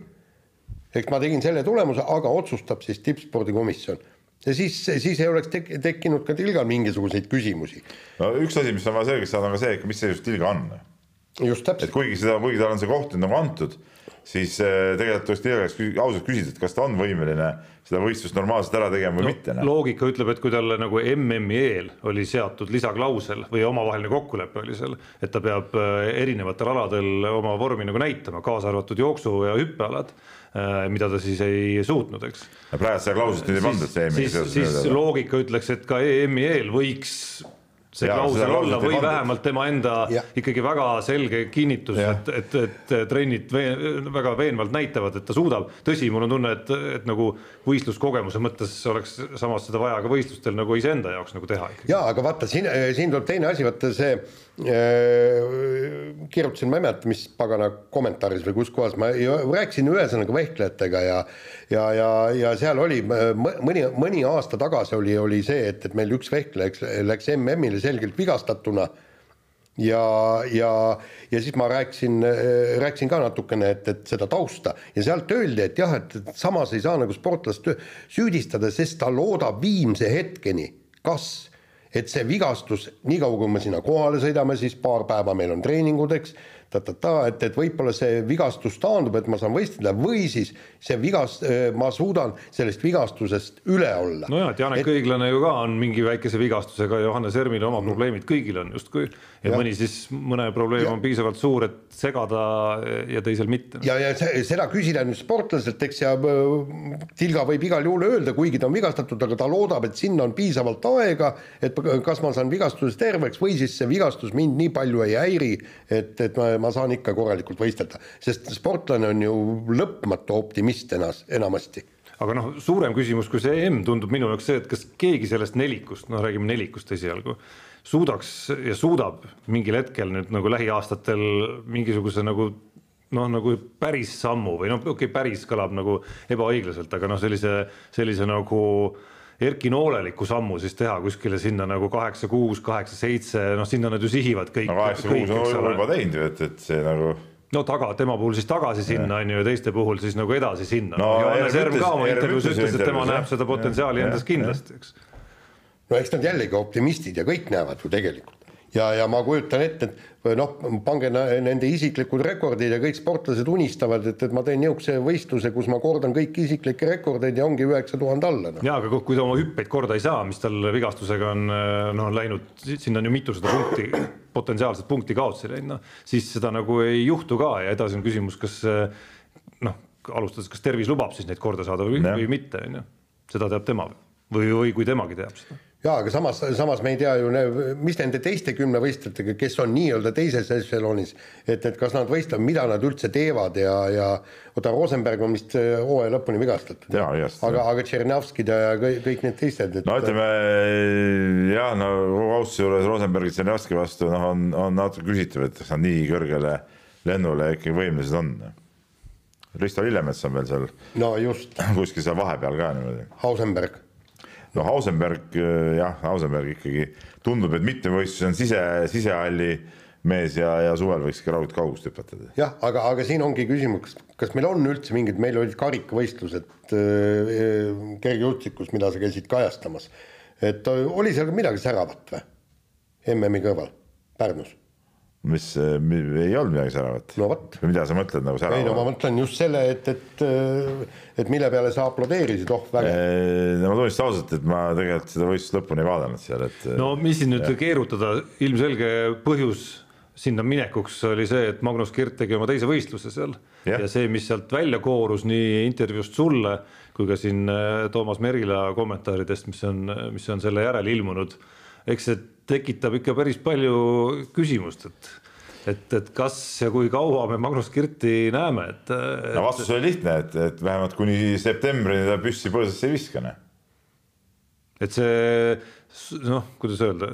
eks ma tegin selle tulemuse, aga otsustab siis tippspordikomisjon ja siis, siis ei oleks tek-, tekkinud ka Tilgal mingisuguseid küsimusi. no üks asi, mis on vaja selgeks saada, on ka see, mis seisus Tilga on. just täpselt. et kuigi seda, kuigi talle on see koht nüüd nagu antud, siis eh, tegelikult tuleks Tilga käest ausalt küsida, et kas ta on võimeline seda võistlust normaalselt ära tegema või no, mitte. Noh. loogika ütleb, et kui talle nagu MM-i eel oli seatud lisaklausel või omavaheline kokkulepe oli seal, et ta peab eh, erinevatel aladel oma vormi nagu näitama, kaasa arvatud jooksu ja hüppealad mida ta siis ei suutnud, eks. praegu seda klauslit ei pandud see EM-i seoses. siis loogika ütleks, et ka EM-i eel võiks see klausel olla või vähemalt tema enda ja. ikkagi väga selge kinnitus, et, et, et trennid veen, väga veenvalt näitavad, et ta suudab. tõsi, mul on tunne, et, et nagu võistluskogemuse mõttes oleks samas seda vaja ka võistlustel nagu iseenda jaoks nagu teha. ja aga vaata siin, siin tuleb teine asi, vaata see Äh, kirjutasin, ma ei mäleta, mis pagana kommentaaris või kus kohas. Ma rääkisin ühesõnaga vehklejatega ja ja, ja, ja seal oli mõni, mõni aasta tagasi oli, oli see, et, et meil üks vehkleja läks, läks MM-ile selgelt vigastatuna. Ja, ja, ja siis ma rääkisin, rääkisin ka natukene, et, et seda tausta. Ja sealt öeldi, et jah, et samas ei saa nagu sportlast süüdistada, sest ta loodab viimse hetkeni, kas et see vigastus, niikaua kui me sinna kohale sõidame, siis paar päeva meil on treeningud, eks, ta-ta-ta, et, et võib-olla see vigastus taandub, et ma saan võistelda või siis see vigast-, ma suudan sellest vigastusest üle olla. nojah, et Janek et... Õiglane ju ka on mingi väikese vigastusega, Johannes Hermil oma probleemid kõigil on justkui ja, ja mõni siis, mõne probleem ja. on piisavalt suur, et segada ja teisel mitte. ja, ja seda küsida nüüd sportlaselt, eks ja äh, Tilga võib igal juhul öelda, kuigi ta on vigastatud, aga ta loodab, et sinna on piisavalt aega, et kas ma saan vigastusest terveks või siis see vigastus mind nii palju ei häiri, et, et ma ma saan ikka korralikult võistelda, sest sportlane on ju lõpmatu optimist enas, enamasti. Aga noh, suurem küsimus kui see M tundub minu jaoks see, et kas keegi sellest nelikust, noh, räägime nelikust esialgu, suudaks ja suudab mingil hetkel nüüd nagu lähiaastatel mingisuguse nagu noh, nagu päris sammu või noh, okei okay,, päris kõlab nagu ebaõiglaselt, aga noh, sellise, sellise nagu äh, Erki Nooleliku sammu siis teha kuskile sinna nagu kaheksa, kuus, kaheksa, seitse, noh, sinna nad ju sihivad kõik. no kaheksa, kuus on juba teinud ju, et, et see nagu no taga, tema puhul siis tagasi sinna on ju ja teiste puhul siis nagu edasi sinna no,. Johannes Erm ka oma intervjuus ütles, et tema näeb seda potentsiaali endas kindlasti, eks. no eks nad jällegi optimistid ja kõik näevad ju tegelikult ja, ja ma kujutan ette, et noh, pange nende isiklikud rekordid ja kõik sportlased unistavad, et, et ma teen niisuguse võistluse, kus ma kordan kõiki isiklikke rekordeid ja ongi üheksa tuhande alla no.. jaa, aga kui ta oma hüppeid korda ei saa, mis tal vigastusega on noh läinud, sinna on ju mitusada punkti, potentsiaalset punkti kaotsi läinud, noh siis seda nagu ei juhtu ka ja edasi on küsimus, kas noh, alustades, kas tervis lubab siis neid korda saada või, või mitte, on ju. seda teab tema või, või kui temagi teab seda jaa, aga samas, samas me ei tea ju, mis nende teiste kümnevõistlejatega, kes on nii-öelda teises ešelonis, et, et kas nad võistlevad, mida nad üldse teevad ja, ja oota, Rosenberg on vist äh, hooaja lõpuni vigastatud. aga, aga Tšernjavskid ja kõik, kõik need teised et.... no ütleme jah, no austuse juures Rosenbergi Tšernjavski vastu noh, on, on natuke küsitav, et kas nad nii kõrgele lennule ikkagi võimelised on. Risto Lillemets on veel seal. no just. kuskil seal vahepeal ka niimoodi. Hausenberg no Hausenberg äh, jah, Hausenberg ikkagi tundub, et mitmevõistlus on sise, sisehalli mees ja, ja suvel võiks ka raudselt kaugust hüpata. jah, aga, aga siin ongi küsimus, kas meil on üldse mingid, meil olid karikavõistlused äh, kergejõustikus, mida sa käisid kajastamas, et oli seal midagi säravat või? MM-i kõrval Pärnus mis ei olnud midagi säravat no,. mida sa mõtled nagu säravat? ei no ma mõtlen just selle, et, et, et mille peale sa aplodeerisid, oh vägev. no ma tunnistan ausalt, et ma tegelikult seda võistlust lõpuni ei vaadanud seal, et. no mis siin nüüd ja. keerutada, ilmselge põhjus sinna minekuks oli see, et Magnus Kirt tegi oma teise võistluse seal ja, ja see, mis sealt välja koorus nii intervjuust sulle kui ka siin Toomas Merila kommentaaridest, mis on, mis on selle järel ilmunud, eks see tekitab ikka päris palju küsimust, et et, et kas ja kui kaua me Magnus Kirti näeme, et, et.... no vastus oli lihtne, et, et vähemalt kuni septembrini ta püssi põõsasse ei viska, noh. et see noh, kuidas öelda,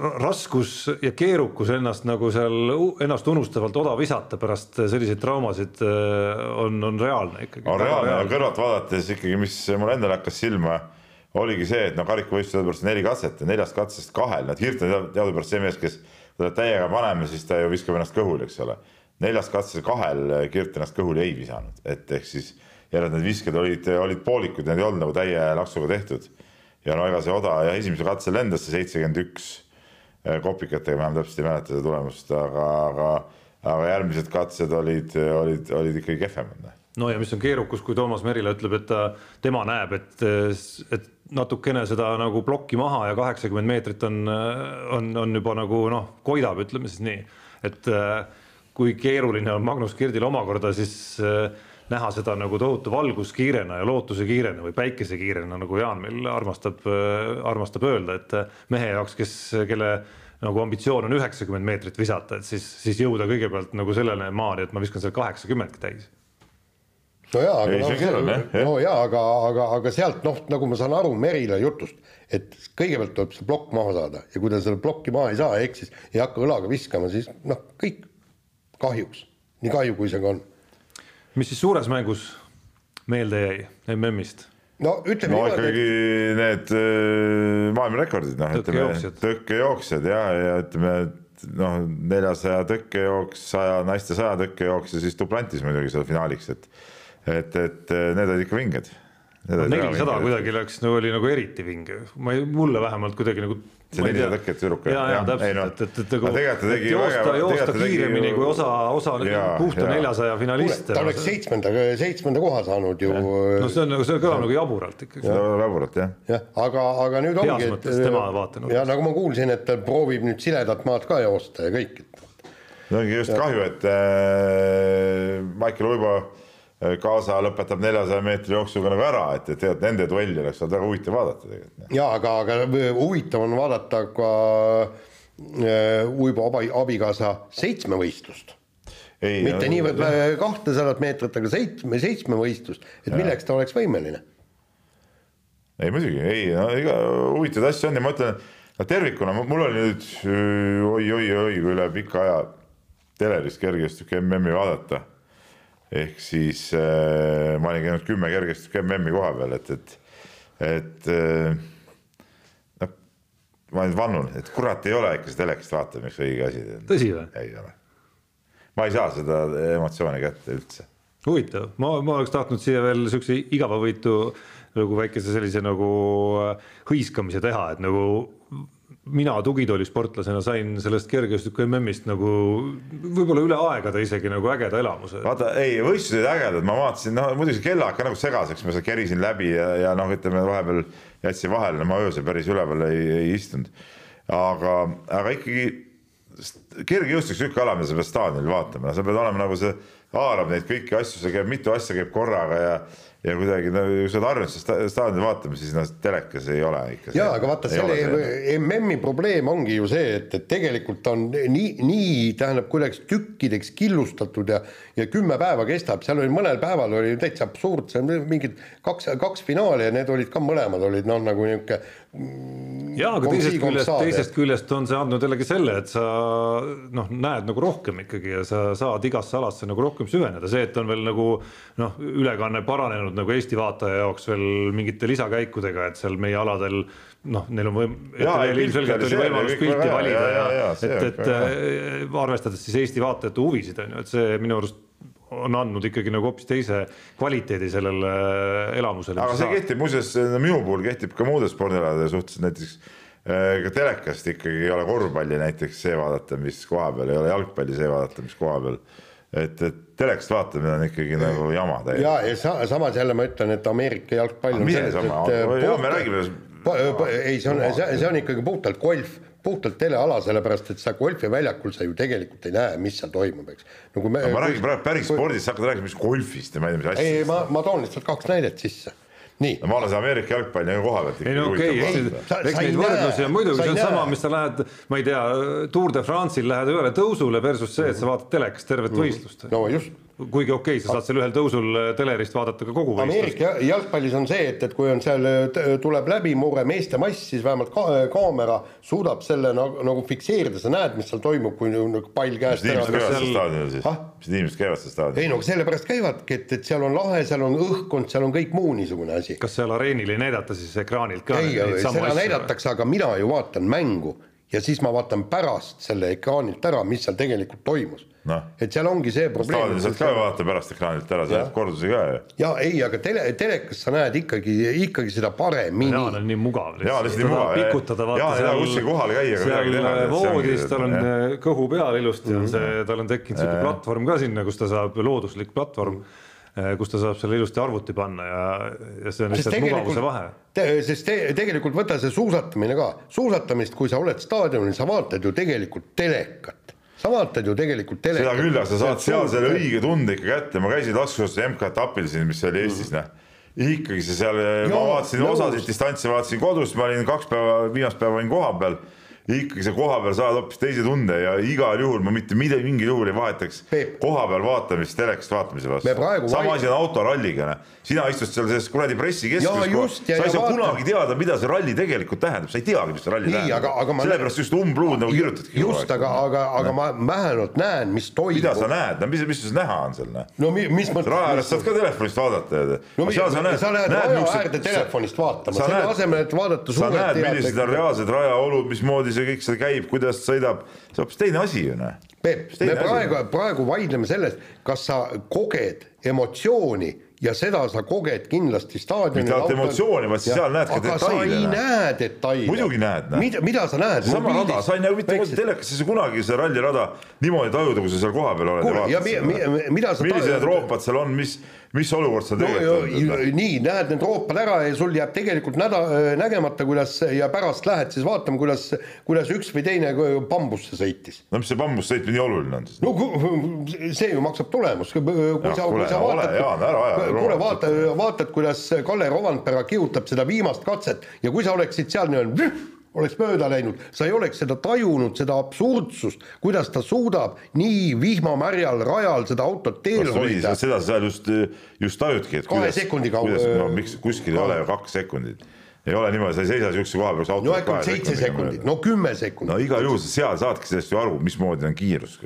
raskus ja keerukus ennast nagu seal ennast unustavalt oda visata pärast selliseid traumasid on, on reaalne ikkagi. on reaalne ja kõrvalt vaadates ikkagi, mis mulle endale hakkas silma oligi see, et no karikavõistlus teadupärast neli katset ja neljast katsest kahel, nad Hirt on teadupärast see mees, kes teda täiega paneme, siis ta ju viskab ennast kõhuli, eks ole. neljast katsest kahel Kirt ennast kõhuli ei visanud, et ehk siis järelikult need visked olid, olid poolikud, need ei olnud nagu täie laksuga tehtud. ja no ega see oda ja esimesel katsel lendas see seitsekümmend üks eh, kopikatega, ma enam täpselt ei mäleta seda tulemust, aga, aga, aga järgmised katsed olid, olid, olid ikkagi kehvemad noh. no ja mis on keerukus, kui Toomas Merila ütleb, et ta, tema näeb, et, et natukene seda nagu plokki maha ja kaheksakümmend meetrit on, on, on juba nagu noh, koidab, ütleme siis nii, et äh, kui keeruline on Magnus Kirdil omakorda siis äh, näha seda nagu tohutu valguskiirena ja lootusekiirena või päikesekiirena, nagu Jaan meil armastab, äh, armastab öelda, et mehe jaoks, kes, kelle nagu ambitsioon on üheksakümmend meetrit visata, et siis, siis jõuda kõigepealt nagu sellele maani, et ma viskan seal kaheksakümmendki täis no jaa, aga, no, no jaa, aga, aga, aga sealt noh, nagu ma saan aru Merile jutust, et kõigepealt tuleb see plokk maha saada ja kui ta seda plokki maha ei saa, ehk siis ei hakka õlaga viskama, siis noh, kõik kahjuks, nii kahju, kui see ka on. mis siis suures mängus meelde jäi MM-ist? no ütleme no ikkagi need äh, maailmarekordid, noh ütleme tõkkejooksjad ja, ja ütleme noh, neljasaja tõkkejooks, saja naiste saja tõkkejooks ja siis duplantis muidugi seal finaaliks, et et, et need olid ikka vinged. nelisada kuidagi läks, no oli nagu eriti vinge, ma ei, mulle vähemalt kuidagi nagu see nelisada tõket tüdruk. ja, ja täpselt, no, et, et, et nagu et joosta, joosta kiiremini tegi... kui osa, osa puhta neljasaja finaliste. ta oleks seitsmenda, seitsmenda koha saanud ju. no see on nagu, see kõlab nagu jaburalt ikkagi. jaburalt jah. jah, aga, aga nüüd ongi. heas mõttes tema vaatenurgast. ja nagu ma kuulsin, et ta proovib nüüd siledat maad ka joosta ja kõik. see ongi just ja. kahju, et äh, Maicel Uibo Äh, kaasa lõpetab neljasaja meetri jooksuga nagu ära, et, et tegelikult nende duelli oleks olnud väga huvitav vaadata tegelikult. ja aga, aga huvitav on vaadata ka äh, Uibo abi, abikaasa seitsmevõistlust. mitte no, niivõrd kahtesadat meetrit, aga seitsme, seitsmevõistlust, et milleks ta oleks võimeline. ei muidugi, ei no ega huvitavaid asju on ja ma ütlen, no tervikuna mul oli nüüd oi-oi-oi, üle pika aja telerist kergejõustik MM-i vaadata ehk siis äh, ma olin käinud kümme kergesti MM-i koha peal, et, et, et äh, noh, ma nüüd vannun, et kurat ei ole ikka see telekast vaatamine üks õige asi. tõsi või? ei ole. ma ei saa seda emotsiooni kätte üldse. huvitav, ma, ma oleks tahtnud siia veel siukse igavavõitu nagu väikese sellise nagu äh, hõiskamise teha, et nagu mina tugitoolisportlasena sain sellest kergejõustiku MM-ist nagu võib-olla üle aegade isegi nagu ägeda elamuse. vaata, ei, võistlused olid ägedad, ma vaatasin, no muidugi kellaaeg ka nagu segaseks, ma seal kerisin läbi ja, ja noh, ütleme vahepeal jätsin vahele, ma öösel päris üleval ei, ei istunud. aga, aga ikkagi kergejõustik sihuke ala, mida sa pead staadionil vaatama, sa pead olema nagu see, haarab neid kõiki asju, see käib, mitu asja käib korraga ja ja kuidagi no kui sa oled harjunud seda staadioni vaatama, siis noh, telekas ei ole ikka. ja aga vaata selle MM-i probleem ongi ju see, et, et tegelikult on nii, nii tähendab kuidagi tükkideks killustatud ja ja kümme päeva kestab, seal oli mõnel päeval oli täitsa absurd, seal mingid kaks, kaks finaali ja need olid ka mõlemad olid noh, nagu niisugune jaa, aga teisest küljest, teisest küljest on see andnud jällegi selle, et sa noh, näed nagu rohkem ikkagi ja sa saad igasse alasse nagu rohkem süveneda, see, et on veel nagu noh, ülekanne paranenud nagu Eesti vaataja jaoks veel mingite lisakäikudega, et seal meie aladel noh, neil on võim-, ilmselgelt oli võimalus pilti valida ja, ja, ja et, et äh, arvestades siis Eesti vaatajate huvisid on ju, et see minu arust on andnud ikkagi nagu hoopis teise kvaliteedi sellele elamusele. aga see kehtib muuseas, minu puhul kehtib ka muude spordialade suhtes, näiteks äh, ka telekast ikkagi ei ole korvpalli näiteks see vaadata, mis koha peal, ei ole jalgpalli see vaadata, mis koha peal. et, et telekast vaatamine on ikkagi ja. nagu jama täiesti. ja, ja sa, samas jälle ma ütlen, et Ameerika jalgpall on selles, et. ja me räägime. ei, see on, see on ikkagi puhtalt golf puhtalt teleala, sellepärast et sa golfiväljakul sa ju tegelikult ei näe, mis seal toimub, eks. no kui me. ma räägin praegu päris kui... spordist, sa hakkad rääkima, mis golfist ja ma ei tea, mis asjadest. ei, ma, ma toon lihtsalt kaks näidet sisse nii no,. ma olen seda Ameerika jalgpalli nagu koha pealt. ei no okei okay,, eks neid võrdlusi on muidugi, see on näe. sama, mis sa lähed, ma ei tea, Tour de France'il lähed ühele tõusule versus see, et sa vaatad telekast tervet mm. võistlust. no just kuigi okei okay,, sa saad seal ühel tõusul äh, telerist vaadata ka kogu võistlust. Ameerika jalgpallis on see, et, et kui on seal, äh, tuleb läbimurre meeste mass, siis vähemalt ka, äh, kaamera suudab selle nagu, nagu fikseerida, sa näed, mis seal toimub, kui nagu pall käest ära. mis inimesed käivad seal staadionil siis ah?, mis inimesed käivad seal staadionil? ei no sellepärast käivadki, et, et seal on lahe, seal on õhkkond, seal on kõik muu niisugune asi. kas seal areenil ei näidata siis ekraanilt ka? ei, seda näidatakse, aga mina ju vaatan mängu ja siis ma vaatan pärast selle ekraanilt ära, mis seal tegelikult toimus no.. et seal ongi see probleem. staadioni saad ka vaata pärast ekraanilt ära, sa näed kordusi ka ju. ja ei, aga tele, telekas sa näed ikkagi, ikkagi seda paremini. Jaan on nii mugav. jaa, lihtsalt nii mugav. pikutada vaata seal. kuskil kohal käia. seal voodis tal on kõhu peal ilusti on see, tal on tekkinud sihuke platvorm ka sinna, kus ta saab, looduslik platvorm Eh, kus ta saab selle ilusti arvuti panna ja, ja see on lihtsalt mugavuse vahe. te,. sest te, tegelikult võta see suusatamine ka, suusatamist, kui sa oled staadionil, sa vaatad ju tegelikult telekat. Sa vaatad ju tegelikult telekat. seda küll, aga sa saad seal selle õige tunde ikka kätte, ma käisin laskesuusatajas MK-etapil siin, mis oli Eestis, noh ikkagi see seal, ma vaatasin osasid distantsi, vaatasin kodus, ma olin kaks päeva, viimast päeva olin koha peal ikkagi sa koha peal saad hoopis teise tunde ja igal juhul ma mitte midagi, mingil juhul ei vahetaks koha peal vaatamist telekast vaatamise vastu. sama asi on autoralliga, sina istud seal selles kuradi pressikeskuses, sa ei saa kunagi teada, mida see ralli tegelikult tähendab, sa ei teagi, mis see ralli Nii, tähendab. sellepärast just umbluud nagu kirjutadki. just, aga, aga, aga ma vähemalt näen, mis toimub. mida sa näed, no mis, mis sul näha on seal? Noh? no mis mõttes. raja ääres saad ka telefonist vaadata. no sa näed, sa lähed raja äärde telefonist vaatama, selle asemel, et vaadata. sa näed, millised on reaalsed rajaolud, mismoodi see kõik seal käib, kuidas sõidab, see on hoopis teine asi ju noh Peep, me praegu, praegu vaidleme sellest, kas sa koged emotsiooni ja seda sa koged kindlasti staadionil. mitte ainult emotsiooni, vaid sa seal näed ka detaile. aga sa ei näe detaile. muidugi näed. mida, mida sa näed? sama rada, sa ei näe mitte telekas, sa kunagi seda rallirada niimoodi tajuda, kui sa seal kohapeal oled. kuule, ja mi, mi, mida sa millised need roopad seal on, mis mis olukord seal tegelikult no, on? nii, näed need roopad ära ja sul jääb tegelikult näda-, nägemata, kuidas ja pärast lähed siis vaatama, kuidas, kuidas üks või teine bambusse sõitis. no mis see bambusse sõitmine nii oluline on siis? no see ju maksab tulemust, kui ja, sa, kui sa vaatad, kuule vaata, vaatad, kuidas Kalle Rovandpera kihutab seda viimast katset ja kui sa oleksid seal nii-öelda oleks mööda läinud, sa ei oleks seda tajunud, seda absurdsust, kuidas ta suudab nii vihmamärjal rajal seda autot teel hoida. seda sa just, just tajudki, et kahe sekundi kaupa. no miks kuskil ei ole ju kaks sekundit ei ole niimoodi, sa ei seisa niisuguse koha peal, kus auto no äkki seitse sekundit, no kümme sekundit. no igal juhul seal saadki sellest ju aru, mismoodi on kiirus.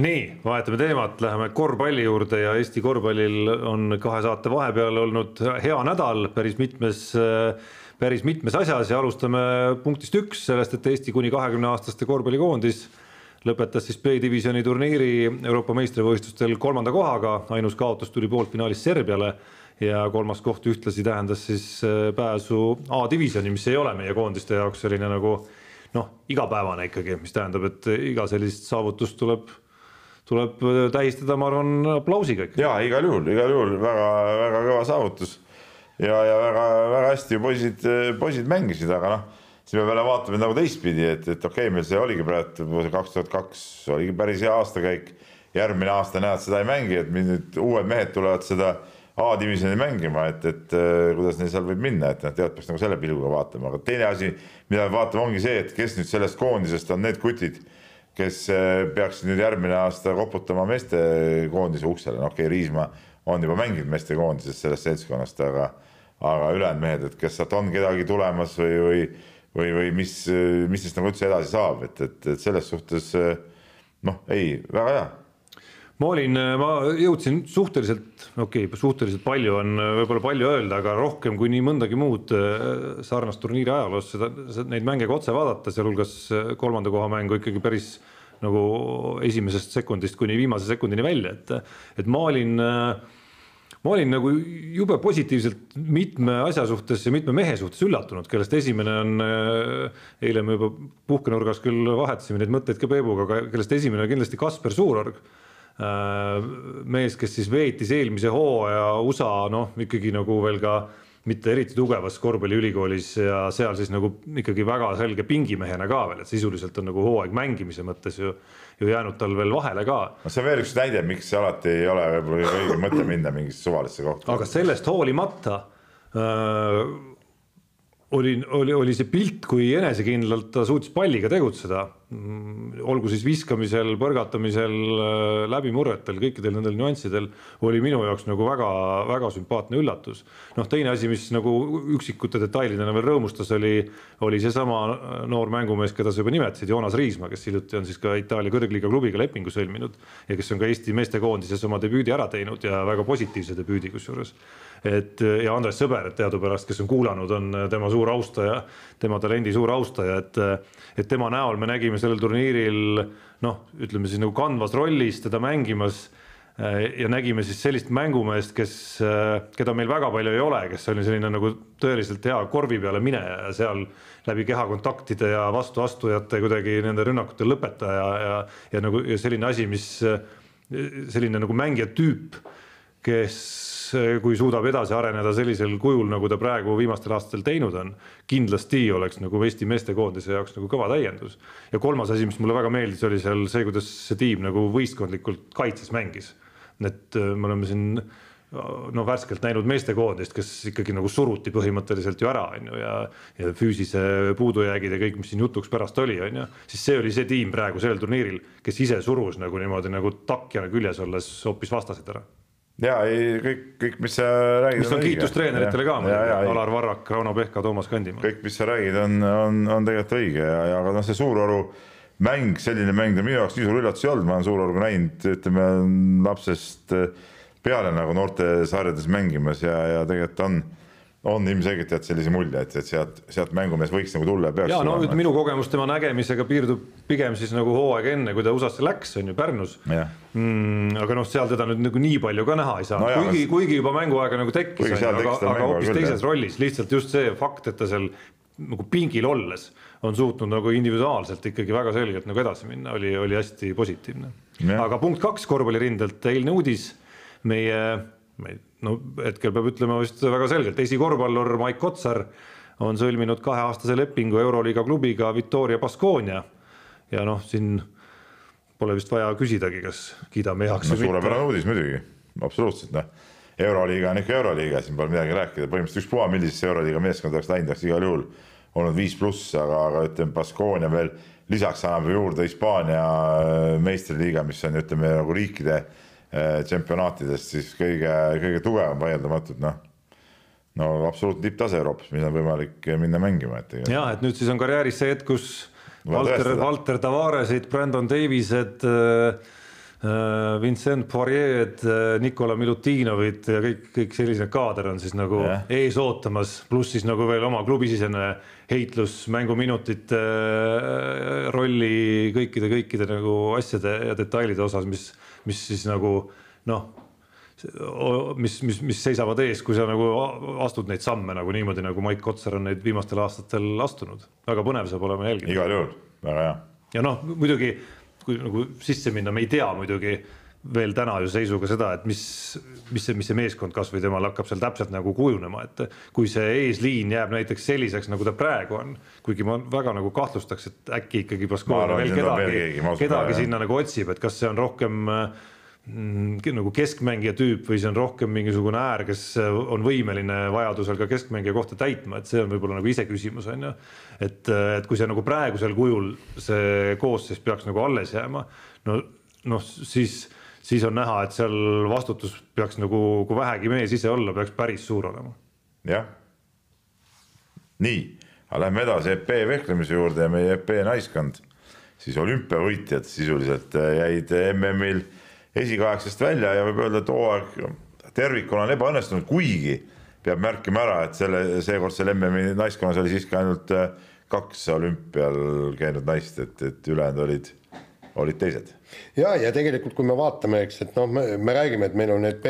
nii, vahetame teemat, läheme korvpalli juurde ja Eesti korvpallil on kahe saate vahepeal olnud hea nädal päris mitmes äh, päris mitmes asjas ja alustame punktist üks, sellest, et Eesti kuni kahekümne aastaste korvpallikoondis lõpetas siis B-divisjoni turniiri Euroopa meistrivõistlustel kolmanda kohaga, ainus kaotus tuli poolfinaalis Serbiale ja kolmas koht ühtlasi tähendas siis äh, pääsu A-divisjoni, mis ei ole meie koondiste jaoks selline nagu noh, igapäevane ikkagi, mis tähendab, et iga sellist saavutust tuleb, tuleb tähistada, ma arvan, aplausiga ikka. ja igal juhul, igal juhul väga-väga kõva saavutus ja, ja väga-väga hästi poisid, poisid mängisid, aga noh, siis me peame vaatama nagu teistpidi, et, et okei okay,, meil see oligi praegu kaks tuhat kaks oligi päris hea aastakäik. järgmine aasta näed, seda ei mängi, et nüüd uued mehed tulevad seda A-divisjoni mängima, et, et kuidas neil seal võib minna, et noh, tead, peaks nagu selle pilguga vaatama, aga teine asi, mida me vaatame, ongi see, et kes nüüd sellest koondisest on need kutid, kes peaksid nüüd järgmine aasta koputama meestekoondise uksele, no okei okay,, Riismaa on juba mänginud meestekoondises sellest seltskonnast, aga aga ülejäänud mehed, et kas sealt on kedagi tulemas või, või, või, või mis, mis neist nagu üldse edasi saab, et, et, et selles suhtes noh, ei, väga hea. Ma olin, ma jõudsin suhteliselt, okei okay,, suhteliselt palju on võib-olla palju öelda, aga rohkem kui nii mõndagi muud äh, sarnast turniiri ajaloos seda, neid mänge ka otse vaadata, sealhulgas äh, kolmanda koha mängu ikkagi päris nagu esimesest sekundist kuni viimase sekundini välja, et, et ma olin äh, ma olin nagu jube positiivselt mitme asja suhtes ja mitme mehe suhtes üllatunud, kellest esimene on, äh, eile me juba puhkenurgas küll vahetasime neid mõtteid ka Peebuga, aga kellest esimene on kindlasti Kasper Suurorg. Äh, mees, kes siis veetis eelmise hooaja USA noh, ikkagi nagu veel ka mitte eriti tugevas korvpalliülikoolis ja seal siis nagu ikkagi väga selge pingimehena ka veel, et sisuliselt on nagu hooaeg mängimise mõttes ju ju jäänud tal veel vahele ka. no see on veel üks näide, miks alati ei ole võib-olla õige mõte minna mingisse suvalisse kohta. aga sellest hoolimata äh, oli, oli, oli see pilt, kui enesekindlalt ta suutis palliga tegutseda. Mm, olgu siis viskamisel, põrgatamisel, äh, läbimurretel, kõikidel nendel nüanssidel oli minu jaoks nagu väga-väga sümpaatne üllatus. noh, teine asi, mis nagu üksikute detailidena veel rõõmustas, oli, oli seesama noor mängumees, keda sa juba nimetasid, Joonas Riismaa, kes hiljuti on siis ka Itaalia kõrgliiga klubiga lepingu sõlminud ja kes on ka Eesti meestekoondises oma debüüdi ära teinud ja väga positiivse debüüdi kusjuures et ja Andres Sõber teadupärast, kes on kuulanud, on tema suur austaja, tema talendi suur austaja, et, et tema näol me nägime sellel turniiril noh, ütleme siis nagu kandvas rollis teda mängimas ja nägime siis sellist mängumeest, kes, keda meil väga palju ei ole, kes oli selline nagu tõeliselt hea korvi peale mineja ja seal läbi kehakontaktide ja vastuastujate kuidagi nende rünnakute lõpetaja ja, ja nagu ja selline asi, mis selline nagu mängija tüüp, kes kui suudab edasi areneda sellisel kujul, nagu ta praegu viimastel aastatel teinud on, kindlasti oleks nagu Eesti meestekoondise jaoks nagu kõva täiendus. ja kolmas asi, mis mulle väga meeldis, oli seal see, kuidas see tiim nagu võistkondlikult kaitses mängis. et äh, me oleme siin no värskelt näinud meestekoondist, kes ikkagi nagu suruti põhimõtteliselt ju ära, on ju, ja ja füüsise puudujäägid ja kõik, mis siin jutuks pärast oli, on ju, siis see oli see tiim praegu sellel turniiril, kes ise surus nagu niimoodi nagu takjana küljes olles hoopis vastased ära ja ei kõik, kõik, mis sa räägid. mis on, on kiitus treeneritele ka, Alar Varrak, Rauno Pehka, Toomas Kandimaa. kõik, mis sa räägid, on, on, on tegelikult õige ja, ja aga noh, see Suuroru mäng, selline mäng ta minu jaoks nii suur üllatus ei olnud, ma olen Suuroruga näinud, ütleme lapsest peale nagu noortesarjades mängimas ja, ja tegelikult on, on ilmselgelt jätnud sellise mulje, et, et sealt, sealt mängumees võiks nagu tulla ja peaks. ja no tulema. minu kogemus tema nägemisega piirdub pigem siis nagu hooaeg enne, kui ta USA-sse läks, on ju Pärnus. Mm, aga noh, seal teda nüüd nagu nii palju ka näha ei saa no, kuigi, kuigi juba mänguaega nagu tekkis, aga, aga hoopis teises rollis, lihtsalt just see fakt, et ta seal nagu pingil olles on suutnud nagu individuaalselt ikkagi väga selgelt nagu edasi minna, oli, oli hästi positiivne. aga punkt kaks korvpallirindelt, eilne uudis meie, ma ei no hetkel peab ütlema vist väga selgelt, esikorvpallur Maik Kotsar on sõlminud kaheaastase lepingu Euroliiga klubiga Victoria Baskonia. Ja noh, siin pole vist vaja küsidagi, kas kiidame heaks no, või mitte. suurepärane uudis muidugi, absoluutselt noh, Euroliiga on ikka Euroliiga, siin pole midagi rääkida, põhimõtteliselt ükspuha, millisesse Euroliiga meeskonda oleks läinud, oleks igal juhul olnud viis pluss, aga, aga ütleme, Baskonia veel lisaks annab juurde Hispaania meistriliiga, mis on ütleme nagu riikide Eh, tsempionaatidest siis kõige, kõige tugevam vaieldamatult noh, no absoluutne tipptase Euroopas, mida on võimalik minna mängima, et. jah, et nüüd siis on karjääris see hetk, kus Valter, Valter Tavaresid, Brandon Davised äh,, Vincent Poirier'd, Nikola Milutinovit ja kõik, kõik selline kaader on siis nagu yeah. ees ootamas, pluss siis nagu veel oma klubisisene heitlus, mänguminutite rolli kõikide, kõikide nagu asjade ja detailide osas, mis mis siis nagu noh, mis, mis, mis seisavad ees, kui sa nagu astud neid samme nagu niimoodi, nagu Maik Kotsar on neid viimastel aastatel astunud. väga põnev saab olema jälgida. igal juhul, väga hea. ja noh, muidugi kui nagu sisse minna, me ei tea muidugi veel täna ju seisuga seda, et mis, mis see, mis see meeskond kasvõi temal hakkab seal täpselt nagu kujunema, et kui see eesliin jääb näiteks selliseks, nagu ta praegu on, kuigi ma väga nagu kahtlustaks, et äkki ikkagi Baskonia veel kedagi, kedagi sinna nagu otsib, et kas see on rohkem mm, nagu keskmängija tüüp või see on rohkem mingisugune äär, kes on võimeline vajadusel ka keskmängija kohta täitma, et see on võib-olla nagu iseküsimus on ju. et, et kui see nagu praegusel kujul see koosseis peaks nagu alles jääma, no noh, siis siis on näha, et seal vastutus peaks nagu, kui vähegi mees ise olla, peaks päris suur olema. jah. nii, aga lähme edasi EP vehklemise juurde ja meie EP naiskond, siis olümpiavõitjad sisuliselt äh, jäid MM-il esikaheksast välja ja võib öelda, et hooaeg tervikuna on ebaõnnestunud, kuigi peab märkima ära, et selle, seekordsel MM-i naiskonnas oli siiski ainult äh, kaks olümpial käinud naist, et, et ülejäänud olid, olid teised ja, ja tegelikult, kui me vaatame, eks, et noh, me, me räägime, et meil on need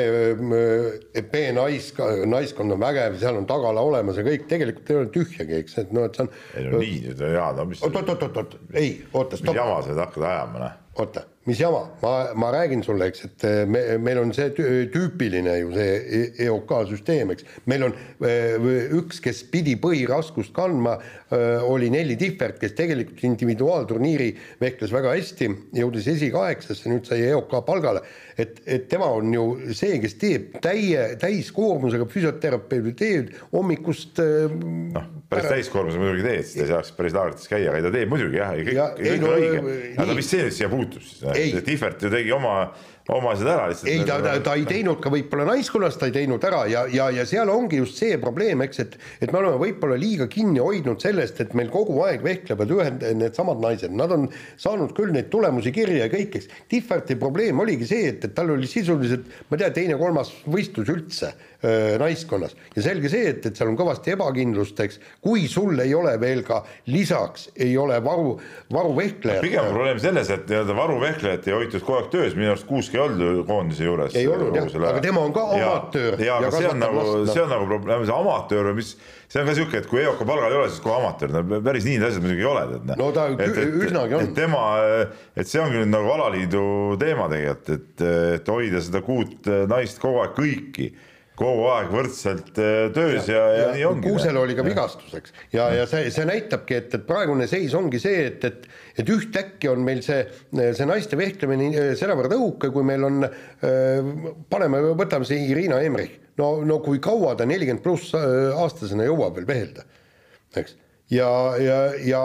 B-nais, naiskond on vägev, seal on tagala olemas ja kõik, tegelikult ei ole tühjagi, eks, et noh, et see on. ei no nii, jaa, no mis. oot, oot, oot, oot, ei, oota, stopp. mis jama sa nüüd hakkad ajama, noh oota, mis jama, ma, ma räägin sulle, eks, et eh, me, meil on see tüüpiline ju see EOK süsteem, eks. meil on eh, üks, kes pidi põhiraskust kandma, eh, oli Nelli Tihvert, kes tegelikult individuaalturniiri vehkles väga hästi, jõudis esikaheksasse, nüüd sai EOK palgale. Et, et tema on ju see, kes teeb täie, täiskoormusega füsioterapeudi teed hommikust noh, päris täiskoormusega muidugi teed, siis ta ei saaks päris laagrites käia, aga ta teeb muidugi jah, ja kõik, kõik on õige. aga mis see siia puutub? siis, Tihvert ju tegi oma, oma asjad ära lihtsalt. ei, ta, ta, ta ei teinud ka võib-olla naiskonnas, ta ei teinud ära ja, ja, ja seal ongi just see probleem, eks, et et me oleme võib-olla liiga kinni hoidnud sellest, et meil kogu aeg vehklevad ühed needsamad naised, nad on saanud küll neid tulemusi kirja ja kõik, eks. Tihverti probleem oligi see, et, et tal oli sisuliselt, ma ei tea, teine-kolmas võistlus üldse naiskonnas ja selge see, et, et seal on kõvasti ebakindlust, eks, kui sul ei ole veel ka lisaks ei ole varu, varuvehklejat. pigem on probleem selles, et nii-öelda varuvehklejat ei hoitud kogu aeg töös, minu arust Kuusk ei olnud koondise juures. ei olnud jah, aga tema on ka amatöör. ja, aga see on nagu, see on nagu probleem, see amatöör, mis, see on ka sihuke, et kui EOK palgal ei ole, siis kohe amatöör, no päris nii need asjad muidugi ei ole, tead. Noh. no ta et, et, üsnagi on. tema, et see ongi nüüd nagu alaliidu teema tegelikult, et, et hoida seda kuut naist kogu aeg kõiki kogu aeg võrdselt äh, töös ja, ja, ja, ja nii ongi. Kuusel oli ka vigastus, eks, ja, ja see, see näitabki, et, et praegune seis ongi see, et, et, et ühtäkki on meil see, see naiste vehklemine äh, sedavõrd õhuke, kui meil on, äh, paneme, võtame see Irina Emrich, no, no kui kaua ta nelikümmend pluss aastasena jõuab veel vehelda, eks, ja, ja, ja,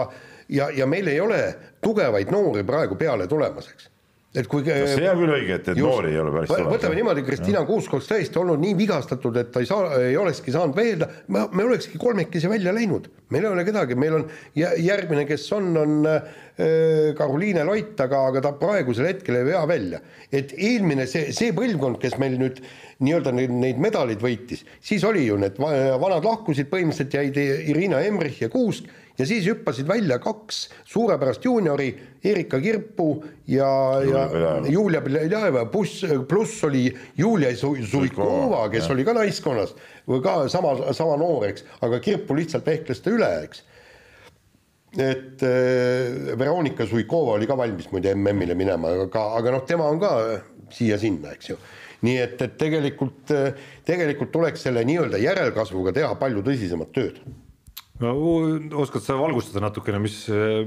ja, ja meil ei ole tugevaid noori praegu peale tulemas, eks et kui no see on küll õige, et, et just, noori ei ole päris tulemas. võtame niimoodi, Kristina Kuusk oleks tõesti olnud nii vigastatud, et ta ei saa, ei olekski saanud veelda, me, olekski kolmekesi välja läinud. meil ei ole kedagi, meil on järgmine, kes on, on äh, Karoliine Lott, aga, aga ta praegusel hetkel ei vea välja. et eelmine, see, see põlvkond, kes meil nüüd nii-öelda neid, neid medaleid võitis, siis oli ju need vanad lahkusid, põhimõtteliselt jäid Irina Emrich ja Kuusk ja siis hüppasid välja kaks suurepärast juuniori, Erika Kirpu ja, ja Julia Beljajeva, pluss, pluss oli Julia Suikova, kes ja. oli ka naiskonnas või ka sama, sama noor, eks, aga Kirpu lihtsalt vehkles ta üle, eks. Et äh, Veronika Suikova oli ka valmis muide MM-ile minema, aga, aga noh, tema on ka siia-sinna, eks ju. nii et, et tegelikult, tegelikult tuleks selle nii-öelda järelkasvuga teha palju tõsisemat tööd no oskad sa valgustada natukene, mis,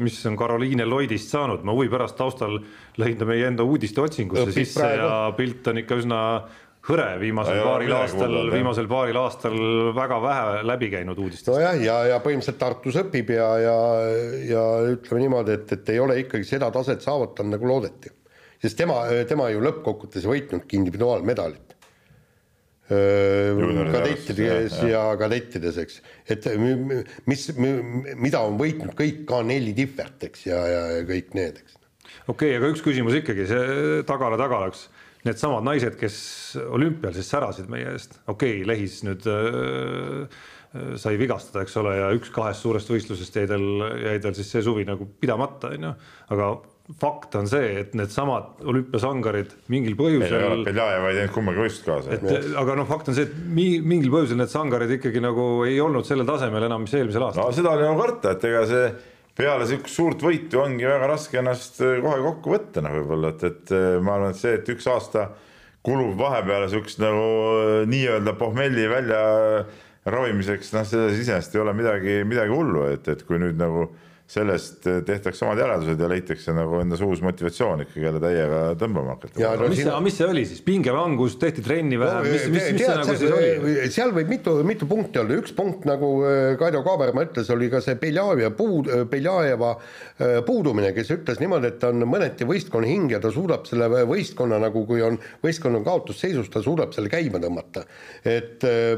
mis on Karoliine Lloydist saanud, ma huvi pärast taustal lõin ta meie enda uudiste otsingusse Õpib sisse praegu. ja pilt on ikka üsna hõre viimasel ja, paaril aastal, viimasel paaril aastal väga vähe läbi käinud uudistest. nojah, ja, ja, ja põhimõtteliselt Tartus õpib ja, ja, ja ütleme niimoodi, et, et ei ole ikkagi seda taset saavutanud, nagu loodeti. sest tema, tema ju lõppkokkuvõttes ei võitnudki individuaalmedalit kadettides ja, ja kadettides, eks, et mis, mida on võitnud kõik K4 tihvert, eks, ja, ja, ja kõik need, eks. okei okay,, aga üks küsimus ikkagi, see tagala tagalaks, needsamad naised, kes olümpial siis särasid meie eest, okei okay,, Lehis nüüd äh, sai vigastada, eks ole, ja üks kahest suurest võistlusest jäi tal, jäi tal siis see suvi nagu pidamata, on ju, aga fakt on see, et needsamad olümpiasangarid mingil põhjusel. Beljajev ei teinud kummagi võistlust kaasa. et aga noh, fakt on see, et mingil põhjusel need sangarid ikkagi nagu ei olnud sellel tasemel enam, mis eelmisel aastal. no seda oli nagu karta, et ega see peale sihukest suurt võitu ongi väga raske ennast äh, kohe kokku võtta, noh, võib-olla, et, et äh, ma arvan, et see, et üks aasta kulub vahepeale sihukest nagu nii-öelda pohmelli välja ravimiseks, noh, selles iseenesest ei ole midagi, midagi hullu, et, et kui nüüd nagu sellest eh, tehtakse omad järeldused ja leitakse nagu endas uus motivatsioon ikkagi jälle täiega tõmbama hakata. No, mis, sina... mis see oli siis, pingelangus, tehti trenni vähem no,, mis, mis, mis see nagu siis oli? seal võib mitu, mitu punkti olla, üks punkt, nagu eh, Kaido Kaaberma ütles, oli ka see Beljajeva puud, Beljajeva eh, puudumine, kes ütles niimoodi, et ta on mõneti võistkonna hing ja ta suudab selle võistkonna nagu, kui on võistkonna kaotusseisus, ta suudab selle käima tõmmata. et öö,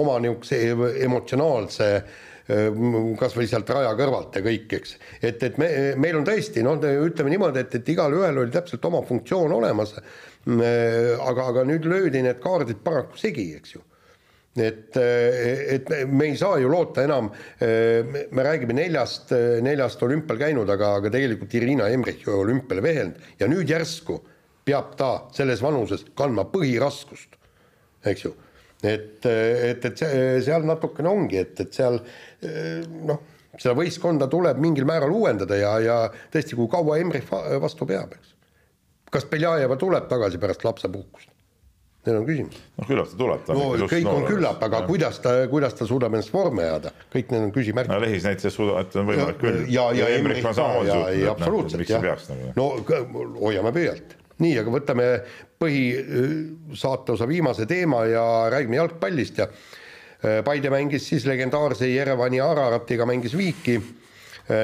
oma niisuguse emotsionaalse Äh, kas või sealt raja kõrvalt ja kõik, eks. et, et me, meil on tõesti noh, ütleme niimoodi, et, et igalühel oli täpselt oma funktsioon olemas. Äh, aga, aga nüüd löödi need kaardid paraku segi, eks ju et, et me ei saa ju loota enam, me räägime neljast, neljast olümpial käinud, aga, aga tegelikult Irina Emrich ju olümpiale vehelnud ja nüüd järsku peab ta selles vanuses kandma põhiraskust, eks ju et, et, et seal natukene ongi, et, et seal noh, seda võistkonda tuleb mingil määral uuendada ja, ja tõesti, kui kaua Emrich vastu peab, eks. kas Beljajeva tuleb tagasi pärast lapsepuhkust? Need on küsimus. noh, küllap ta tuleb. no kõik on küllap, aga ja. kuidas ta, kuidas ta suudab ennast vormi ajada, kõik need on küsimärgid. no Lehis näitas, et on võimalik küll. ja, ja, ja on samamoodi suutnud, absoluutselt jah. Nagu. no hoiame pöialt nii, aga võtame põhisaateosa viimase teema ja räägime jalgpallist ja äh, Paide mängis siis legendaarse Jerevani Araratiga mängis viiki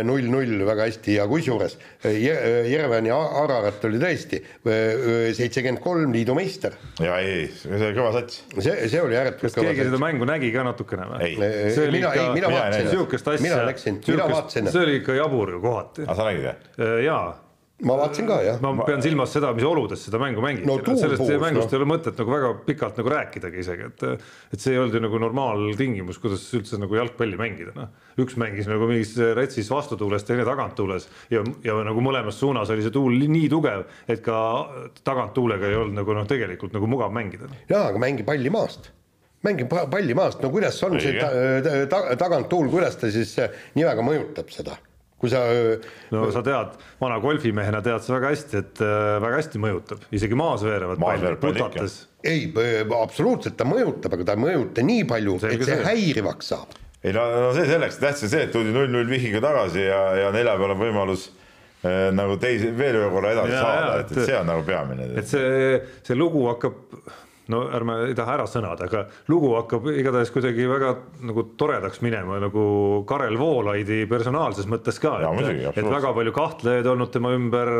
null-null väga hästi ja kusjuures äh, Jerevani Ararat oli tõesti äh, seitsekümmend kolm liidu meister. ja ei, see oli kõva sats. see, see oli ääretult kõva sats. kas keegi seda mängu nägi ka natukene või? see oli mina, ikka, mina vaatasin. sihukest asja. mina läksin, mina vaatasin. see oli ikka jabur ju kohati. aga sa nägid või? jaa ma vaatasin ka jah. ma pean silmas seda, mis oludes seda mängu mängiti no,, sellest puus, mängust no. ei ole mõtet nagu väga pikalt nagu rääkidagi isegi, et et see ei olnud ju nagu normaaltingimus, kuidas üldse nagu jalgpalli mängida, noh. üks mängis nagu mingis retsis vastutuules, teine taganttuules ja, ja nagu mõlemas suunas oli see tuul nii tugev, et ka taganttuulega ei olnud nagu noh, tegelikult nagu mugav mängida. jaa, aga mängi palli maast mängi palli maast, no kuidas on see ta, ta, ta, taganttuul, kuidas ta siis nii väga mõjutab seda? Kui sa. no sa tead, vana golfimehena tead sa väga hästi, et väga hästi mõjutab, isegi maas veerevad palli putates. ei, absoluutselt ta mõjutab, aga ta ei mõjuta nii palju, et see, see häirivaks saab. ei no, no see selleks, tähtis on see, et tuldi null-null vihiga tagasi ja, ja neljapäeval on võimalus äh, nagu teise, veel ühe korra edasi ja, saada, et, et see on nagu peamine. et see, see lugu hakkab no ärme ei taha ära sõnada, aga lugu hakkab igatahes kuidagi väga nagu toredaks minema nagu Karel Voolaidi personaalses mõttes ka, et, et väga palju kahtlejaid olnud tema ümber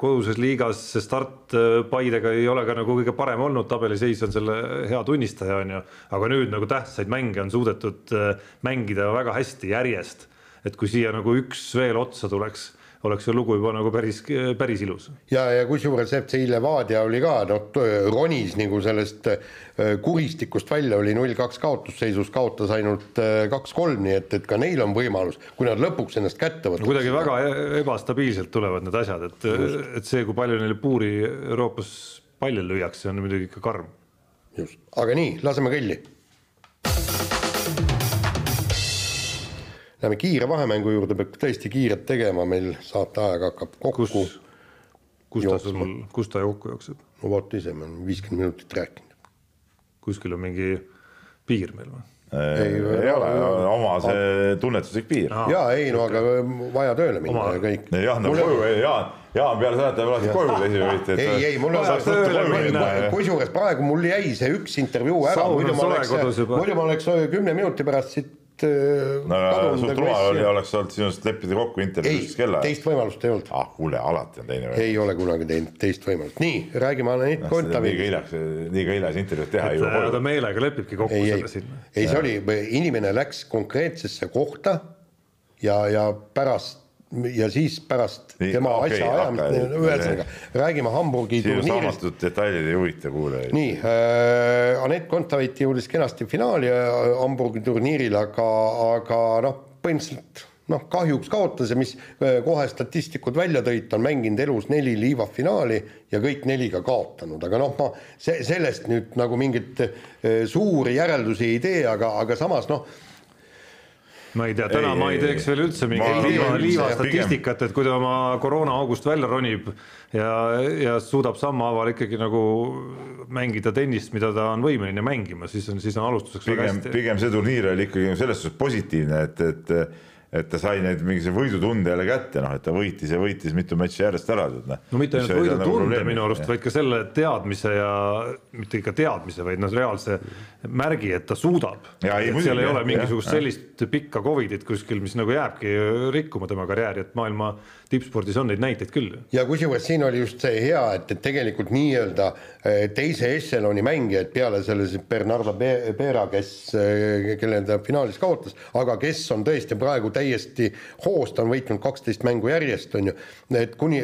koduses liigas, see start äh, Paidega ei ole ka nagu kõige parem olnud, tabeliseis on selle hea tunnistaja, on ju, aga nüüd nagu tähtsaid mänge on suudetud äh, mängida väga hästi järjest, et kui siia nagu üks veel otsa tuleks oleks see lugu juba nagu päris, päris ilus. ja, ja kusjuures FC Levadia oli ka noh, ronis nagu sellest äh, kuristikust välja, oli null kaks kaotusseisus, kaotas ainult äh, kaks-kolm, nii et, et ka neil on võimalus, kui nad lõpuks ennast kätte võtavad no,. kuidagi väga ebastabiilselt tulevad need asjad, et, et see, kui palju neile puuri Euroopas palli lüüakse, on muidugi ikka karm. just, aga nii, laseme kõlli Läheme kiire vahemängu juurde, peab tõesti kiiret tegema, meil saateaeg hakkab kokku. kus, kus ta sul, kus ta kokku jookseb? no vot ise, me oleme viiskümmend minutit rääkinud. kuskil on mingi piir meil või? ei, ei ole, oma see tunnetuslik piir. ja ei no aga vaja tööle minna ja kõik. jah, no koju, Jaan, Jaan peale seda, et te alati koju võite. ei, ei mul on, kusjuures praegu mul jäi see üks intervjuu ära, muidu ma oleks, muidu ma oleks kümne minuti pärast siit Äh, no suht rumal oli, oleks olnud sinust leppida kokku intervjuus kella. teist võimalust ei olnud. ah kuule, alati on teine võimalus. ei ole kunagi teinud teist võimalust, nii räägime Anett no, Kontaveit. liiga hiljaks, liiga hiljas intervjuud teha ei jõua. ta meelega lepibki kokku ei, selle sinna. ei, see oli, inimene läks konkreetsesse kohta ja, ja pärast ja siis pärast nii, tema okay, asjaajamist, ühesõnaga räägime Hamburgi turniirist. detailid ei huvita kuulajaid. nii äh,, Anett Kontaveit jõudis kenasti finaali äh, Hamburgi turniiril, aga, aga noh, põhimõtteliselt noh, kahjuks kaotas ja mis äh, kohe statistikud välja tõid, ta on mänginud elus neli liivafinaali ja kõik neli ka kaotanud, aga noh, ma see, sellest nüüd nagu mingeid äh, suuri järeldusi ei tee, aga, aga samas noh ma ei tea, täna ei, ma ei teeks veel üldse mingit liiva, liiva statistikat, et kui ta oma koroonaaugust välja ronib ja, ja suudab sammhaaval ikkagi nagu mängida tennist, mida ta on võimeline mängima, siis on, siis on alustuseks pigem, pigem see turniir oli ikkagi selles suhtes positiivne, et, et et ta sai neid mingi võidutunde jälle kätte, noh, et ta võitis ja võitis mitu matši järjest ära, noh. no mitte ainult võidutunde nagu minu arust, vaid ka selle teadmise ja mitte ikka teadmise, vaid noh, reaalse märgi, et ta suudab. seal ei ole mingisugust ja, sellist pikka Covidit kuskil, mis nagu jääbki rikkuma tema karjääri, et maailma tippspordis on neid näiteid küll. ja kusjuures siin oli just see hea, et, et tegelikult nii-öelda eh, teise ešeloni mängijaid peale selle Bernardo Pera, kes, eh, kelle ta finaalis kaotas, aga kes on tõesti praegu täiesti hoos, ta on võitnud kaksteist mängu järjest, on ju, et kuni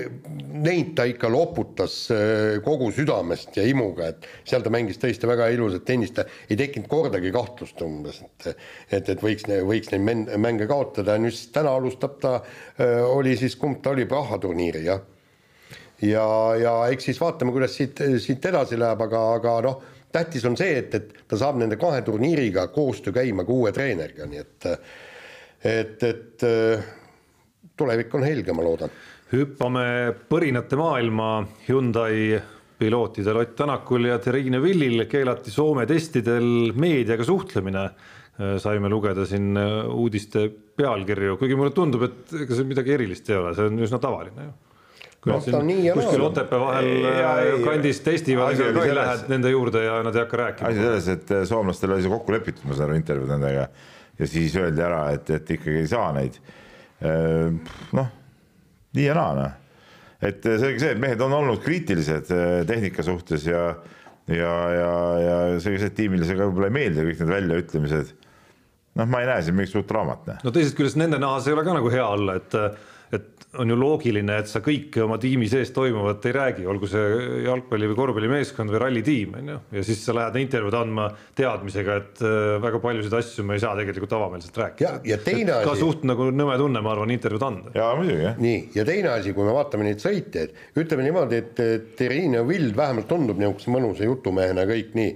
neid ta ikka loputas eh, kogu südamest ja imuga, et seal ta mängis tõesti väga ilusat tennist, ei tekkinud kordagi kahtlust umbes, et et, et võiks, võiks neid mänge kaotada. Nüüd siis täna alustab ta, oli siis kumb ta oli Praha turniiri jah. ja, ja eks siis vaatame, kuidas siit, siit edasi läheb, aga, aga noh, tähtis on see, et, et ta saab nende kahe turniiriga koostöö käima ka uue treeneriga, nii et et, et tulevik on helge, ma loodan. hüppame põrinate maailma Hyundai pilootidel Ott Tänakul ja Terrine Villil keelati Soome testidel meediaga suhtlemine saime lugeda siin äh, uudiste pealkirju, kuigi mulle tundub, et ega see midagi erilist ei ole, see on üsna tavaline ju. kui nad siin kuskil Otepää vahel ja, äh, kandis testivad, ega ka ei lähe nende juurde ja nad ei hakka rääkima. asi selles, et soomlastel oli see kokku lepitud, ma saan aru, intervjuud nendega ja siis öeldi ära, et, et ikkagi ei saa neid. noh, nii ja naa noh, et selge see, et mehed on olnud kriitilised tehnika suhtes ja ja, ja, ja et tiimile see ka võib-olla ei meeldi kõik need väljaütlemised noh, ma ei näe siin mingit suurt draamat. no teisest küljest nende nahas ei ole ka nagu hea olla, et et on ju loogiline, et sa kõike oma tiimi sees toimuvat ei räägi, olgu see jalgpalli või korvpallimeeskond või rallitiim on ju, ja siis sa lähed intervjuud andma teadmisega, et äh, väga paljusid asju me ei saa tegelikult avameelselt rääkida. ja, ja teine asi. ka suht nagu nõme tunne, ma arvan, intervjuud anda. jaa, muidugi jah. nii, ja teine asi, kui me vaatame neid sõitjaid, ütleme niimoodi, et Terrine Vild vähemalt tundub niisuguse mõnusa jutumehena kõik nii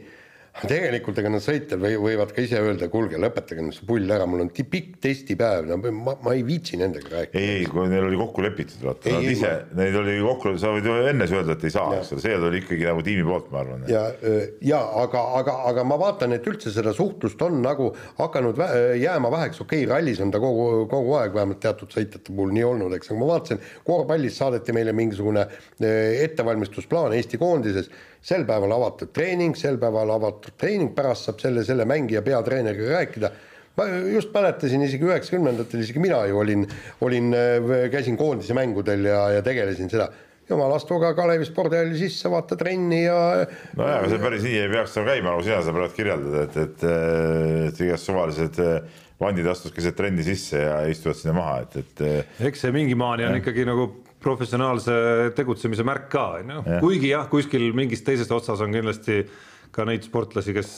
tegelikult ega nad sõitjad või võivad ka ise öelda, kuulge, lõpetage nüüd see pull ära, mul on pikk testipäev, no ma, ma ei viitsi nendega rääkida. ei, ei, kui neil oli kokku lepitud, vaata, nad ise ma..., neil oli kokku, sa võid ju enne öelda, et ei saa, eks ole, see tuli ikkagi nagu tiimi poolt, ma arvan. ja, ja aga, aga, aga ma vaatan, et üldse seda suhtlust on nagu hakanud vä jääma väheks, okei okay,, rallis on ta kogu, kogu aeg vähemalt teatud sõitjate puhul nii olnud, eks, aga ma vaatasin, korvpallis saadeti meile mingisugune ettevalmistusplaan Eesti koondises. Sel päeval avatud treening, sel päeval avatud treening, pärast saab selle, selle mängija peatreeneriga rääkida ma just mäletasin isegi üheksakümnendatel, isegi mina ju olin, olin, käisin koondise mängudel ja, ja tegelesin seda. jumala astuga Kalevi spordihalli sisse, vaata trenni ja. nojah, aga see päris nii ei peaks seal käima, nagu sina seda praegu kirjeldad, et, et, et igast suvalised vandid astuvad keset trenni sisse ja istuvad sinna maha, et, et. eks see mingi maani on ikkagi nagu professionaalse tegutsemise märk ka, on ju, kuigi jah, kuskil mingis teises otsas on kindlasti ka neid sportlasi, kes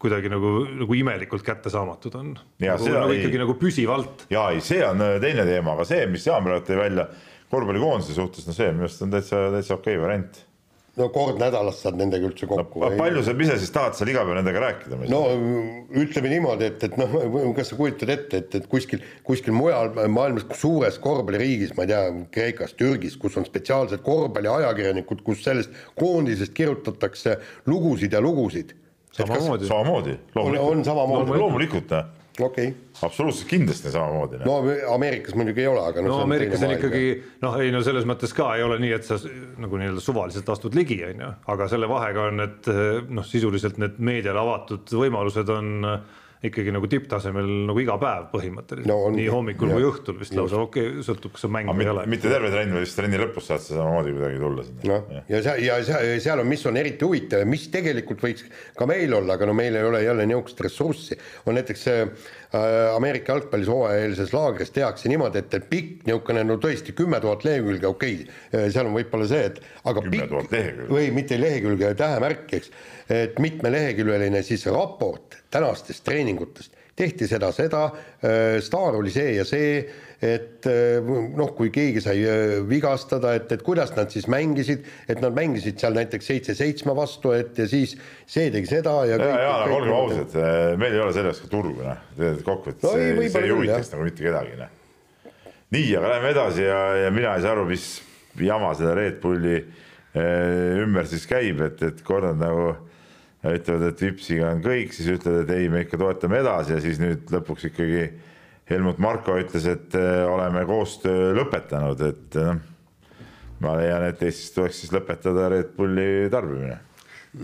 kuidagi nagu, nagu imelikult kättesaamatud on. Nagu, nagu ikkagi nagu püsivalt. ja ei, see on äh, teine teema, aga see, mis Jaan praegu tõi välja korvpallikoondise suhtes, no see minu arust on täitsa, täitsa okei okay variant no kord nädalas saad nendega üldse kokku no,. palju sa ise siis tahad seal iga päev nendega rääkida? no ütleme niimoodi, et, et noh, kas sa kujutad ette, et, et kuskil, kuskil mujal maailmas suures korvpalliriigis, ma ei tea, Kreekas, Türgis, kus on spetsiaalsed korvpalliajakirjanikud, kus sellest koondisest kirjutatakse lugusid ja lugusid. samamoodi, samamoodi, loomulikult. on, samamoodi. loomulikult, okei. Okay.. absoluutselt kindlasti samamoodi. no Ameerikas muidugi ei ole, aga no, no Ameerikas on ikkagi noh, ei no selles mõttes ka ei ole nii, et sa nagu nii-öelda suvaliselt astud ligi, on ju, aga selle vahega on, et noh, sisuliselt need meediale avatud võimalused on äh, ikkagi nagu tipptasemel nagu iga päev põhimõtteliselt. No, nii hommikul ja, kui õhtul vist lausa, okei okay,, sõltub, kas on mäng või ei ole. mitte terve trenn, vaid vist trenni lõpus saad sa samamoodi kuidagi tulla sinna. noh, ja seal, ja seal, seal on, mis on eriti huvitav ja mis tegelikult võiks ka meil olla, aga no meil ei ole jälle niisugust ressurssi, on näiteks see äh, Ameerika jalgpallis hooajaeelses laagris tehakse niimoodi, et, pikk niisugune no tõesti kümme tuhat lehekülge, okei okay,, seal on võib-olla see, et aga pikk või mitte lehekülge, tähemärki, eks et mitmeleheküljeline siis raport tänastest treeningutest, tehti seda, seda, äh, staar oli see ja see, et äh, noh, kui keegi sai äh, vigastada, et, et kuidas nad siis mängisid, et nad mängisid seal näiteks seitse-seitsme vastu, et ja siis see tegi seda ja. ja, ja aga olgem ausad, meil ei ole selleks ka turgu, noh, kokkuvõttes no, see, see ei huvitaks nagu mitte kedagi, noh. nii, aga lähme edasi ja, ja mina ei saa aru, mis jama selle Red Bulli ümber siis käib, et, et kord on nagu ja ütlevad, et Vipsiga on kõik, siis ütlevad, et ei, me ikka toetame edasi ja siis nüüd lõpuks ikkagi Helmut Marko ütles, et äh, oleme koostöö lõpetanud, et noh, ma leian, et Eestis tuleks siis lõpetada Red Bulli tarbimine.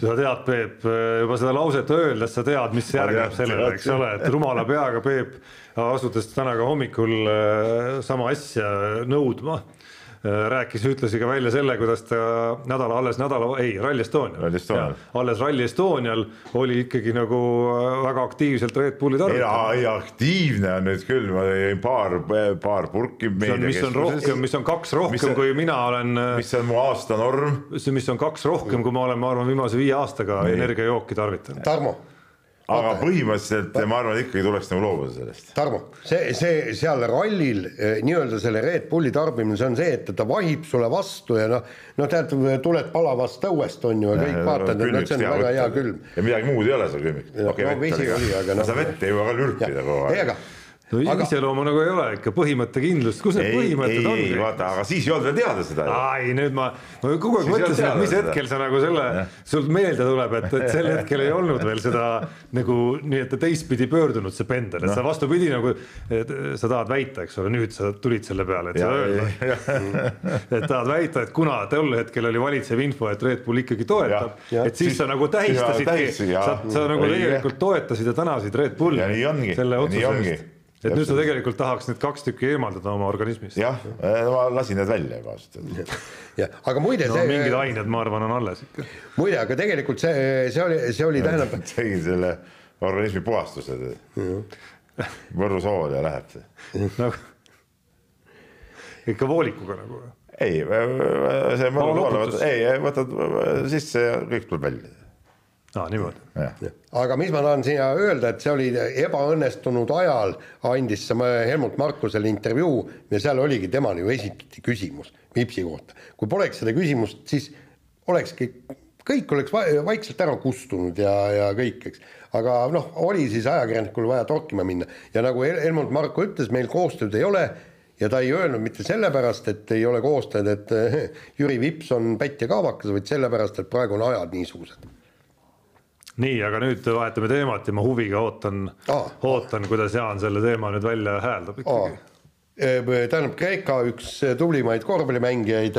Sa tead, Peep, juba seda lauset öeldes sa tead, mis järgneb sellele, eks ole, et rumala peaga Peep asudes täna ka hommikul äh, sama asja nõudma. Äh, rääkis, ütles ka välja selle, kuidas ta nädala, alles nädala, ei, Rally Estonial. alles Rally Estonial oli ikkagi nagu äh, väga aktiivselt Red Bulli tarvitaja. ei, aktiivne on nüüd küll, ma jõin paar, paar purki. mis on rohkem, mis on kaks rohkem, kui mina olen. Äh, mis on mu aastanorm. mis on kaks rohkem, kui ma olen, ma arvan, viimase viie aastaga energiajooki tarvitanud. Tarmo aga põhimõtteliselt ma arvan, ikkagi tuleks nagu loobuda sellest. Tarmo, see, see seal rallil eh, nii-öelda selle Red Bulli tarbimine, see on see, et ta vahib sulle vastu ja noh, no tead, tuled palavast õuest on ju ja kõik vaatad, et see on väga hea külm. ja midagi muud ei ole seal külmik. okei, vett oli, aga noh. sa vett ei jõua ka lürpida kogu aeg. ei, aga no aga... iseloomu nagu ei ole ikka põhimõttekindlust, kus need ei, põhimõtted on? ei, vaata, aga siis ei olnud veel teada seda. ei, nüüd ma, ma kogu aeg mõtlesin, et mis hetkel sa nagu selle, sul meelde tuleb, et, et sel hetkel ei olnud veel seda nagu nii, et teistpidi pöördunud see pendel, et no. sa vastupidi nagu, sa tahad väita, eks ole, nüüd sa tulid selle peale, et ja, seda öelda. *laughs* et tahad väita, et kuna tol hetkel oli valitsev info, et Red Bull ikkagi toetab, et siis, siis sa nagu tähistasidki, sa, sa nagu tegelikult toetasid ja tänasid Red Bulli selle otsuse eest et nüüd sa tegelikult tahaks need kaks tükki eemaldada oma organismist. jah, ma lasin need välja juba ausalt öeldes. jah, aga muide no, see. mingid ained, ma arvan, on alles ikka. muide, aga tegelikult see, see oli, see oli tähendab. *laughs* tegin selle organismi puhastuse. Võrru sool ja läheb see nagu ikka voolikuga nagu? ei, see Võrru sool, ei, võtad sisse ja kõik tuleb välja aa, niimoodi. aga mis ma tahan siia öelda, et see oli ebaõnnestunud ajal, andis Helmut Markusele intervjuu ja seal oligi temale ju esitati küsimus Vipsi kohta. kui poleks seda küsimust, siis olekski kõik oleks vaikselt ära kustunud ja, ja kõik, eks. aga noh, oli siis ajakirjanikul vaja torkima minna ja nagu Helmut Marko ütles, meil koostööd ei ole ja ta ei öelnud mitte sellepärast, et ei ole koostööd, et *laughs* Jüri Vips on pätt ja kaavakas, vaid sellepärast, et praegu on ajad niisugused. Nii, aga nüüd vahetame teemat ja ma huviga ootan, ootan, kuidas Jaan selle teema nüüd välja hääldab ikkagi. Tähendab, Kreeka üks tublimaid korvpallimängijaid,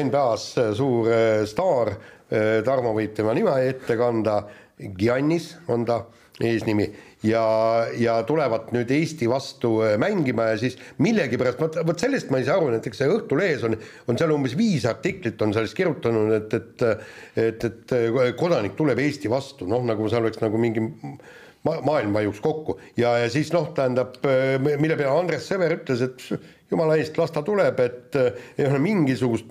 NBA-s suur staar, Tarmo võib tema nime ette kanda, Giannis on ta eesnimi ja, ja tulevad nüüd Eesti vastu äh, mängima ja siis millegipärast, vot, vot sellest ma ei saa aru, näiteks Õhtulehes on, on seal umbes viis artiklit on sellest kirjutanud, et, et et, et äh, kodanik tuleb Eesti vastu, noh, nagu seal oleks nagu mingi ma-, maailm vajuks kokku. Ja, ja siis noh, tähendab, äh, mille peale Andres Sever ütles, et jumala eest, las ta tuleb, et ei ole mingisugust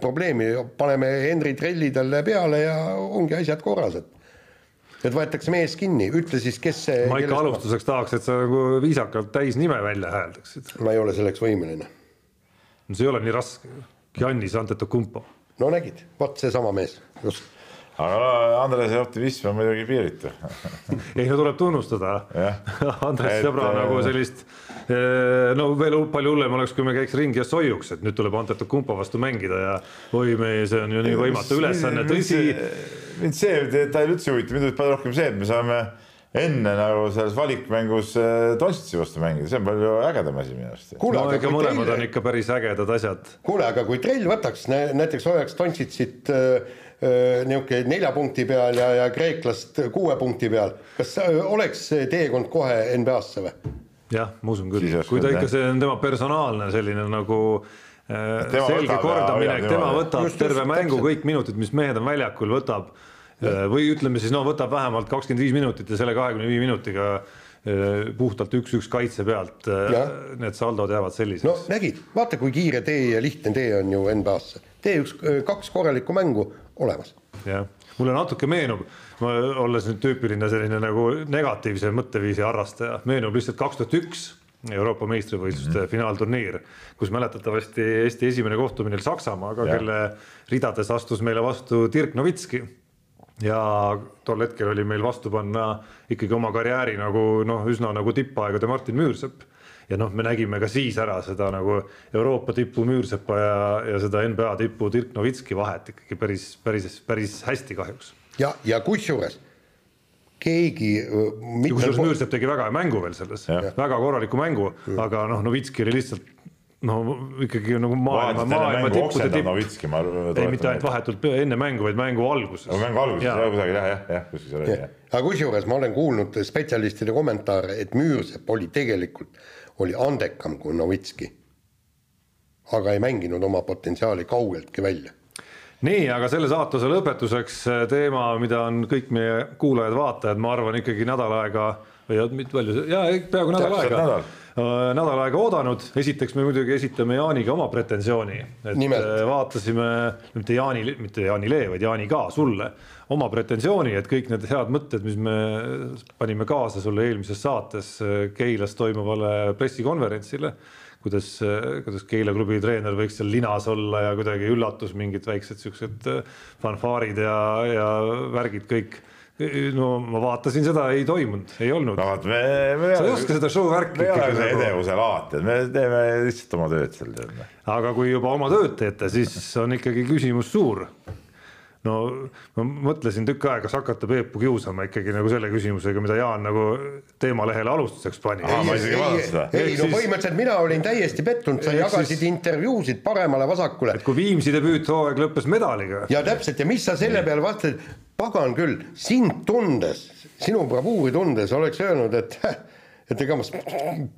probleemi, paneme Henri Trelli talle peale ja ongi asjad korras, et et võetakse mees kinni, ütle siis, kes see. ma ikka alustuseks ma... tahaks, et sa nagu viisakalt täisnime välja hääldaksid. ma ei ole selleks võimeline. no see ei ole nii raske. Giannis Antetokounmpo. no nägid, vot seesama mees, just aga Andrese optimism on muidugi piiritu *laughs* ei no tuleb tunnustada *laughs* Andres et... sõbra nagu sellist, eh, no veel palju hullem oleks, kui me käiks ringi ja soiuks, et nüüd tuleb Antetokounmpo vastu mängida ja oi, me, see on ju nii võimatu ülesanne, tõsi. Mind see detail üldse ei huvita, mind huvitab palju rohkem see, et me saame enne nagu selles valikmängus eh, Dončitsi vastu mängida, see on palju ägedam asi minu arust. no ega mõlemad trell... on ikka päris ägedad asjad. kuule, aga kui trell võtaks näiteks hoiaks Dončitsit äh, niisugune nelja punkti peal ja, ja kreeklast kuue punkti peal, kas oleks see teekond kohe NBA-sse või? jah, ma usun küll, kui ta ikka, see on tema personaalne selline nagu äh, tema selge kordaminek, tema võtab just, terve just, mängu, kõik minutid, mis mehed on väljakul, võtab ja. või ütleme siis no võtab vähemalt kakskümmend viis minutit ja selle kahekümne viie minutiga puhtalt üks-üks kaitse pealt ja. need saldod jäävad selliseks. no nägid, vaata, kui kiire tee ja lihtne tee on ju NBA-sse, tee üks, kaks korralikku mängu olemas. jah, mulle natuke meenub, olles nüüd tüüpiline selline nagu negatiivse mõtteviisi harrastaja, meenub lihtsalt kaks tuhat üks Euroopa meistrivõistluste mm -hmm. finaalturniir, kus mäletatavasti Eesti esimene kohtumine oli Saksamaaga, kelle ridades astus meile vastu Dirk Novitski. ja tol hetkel oli meil vastu panna ikkagi oma karjääri nagu noh, üsna nagu tippaegade Martin Müürsepp ja noh, me nägime ka siis ära seda nagu Euroopa tipu Müürsepa ja, ja seda NBA tipu Dirk Novitski vahet ikkagi päris, päris, päris hästi kahjuks. ja, ja kusjuures keegi. kusjuures Müürsepp tegi väga hea mängu veel selles, väga korraliku mängu, aga noh, Novitski oli lihtsalt no ikkagi nagu maailma, maailma tippude tipp. ei, mitte ainult vahetult enne mängu, vaid mängu alguses. mängu alguses ja kusagil jah, jah, jah, kuskil seal oli jah. aga kusjuures ma olen kuulnud spetsialistide kommentaare, et Müürsepp oli tegelikult oli andekam kui Novitski. aga ei mänginud oma potentsiaali kaugeltki välja nii, aga selle saatuse lõpetuseks äh, teema, mida on kõik meie kuulajad-vaatajad, ma arvan, ikkagi nädal aega või mitte palju, jaa, peaaegu nädal aega nädal. Äh, nädal aega oodanud, esiteks me muidugi esitame Jaaniga oma pretensiooni, et Nimelt. Äh, vaatasime mitte Jaani, mitte Jaani Lee, vaid Jaani ka sulle oma pretensiooni, et kõik need head mõtted, mis me panime kaasa sulle eelmises saates Keilas toimuvale pressikonverentsile, kuidas, kuidas Keila klubi treener võiks seal linas olla ja kuidagi üllatus, mingid väiksed siuksed fanfaarid ja, ja värgid kõik no ma vaatasin seda, ei toimunud, ei olnud. no vot, me, me. sa ei oska seda show värki. me ei ole see edevuse laat, et me teeme lihtsalt oma tööd seal. aga kui juba oma tööd teete, siis on ikkagi küsimus suur no ma mõtlesin tükk aega, kas hakata Peepu kiusama ikkagi nagu selle küsimusega, mida Jaan nagu teemalehele alustuseks pani. ei, ei, ei, no põhimõtteliselt mina olin täiesti pettunud, sa jagasid siis... intervjuusid paremale-vasakule. et kui Viimsi debüüthooaeg lõppes medaliga. ja täpselt ja mis sa selle peale vastasid, pagan küll, sind tundes, sinu bravuuri tundes oleks öelnud, et *laughs* et ega ma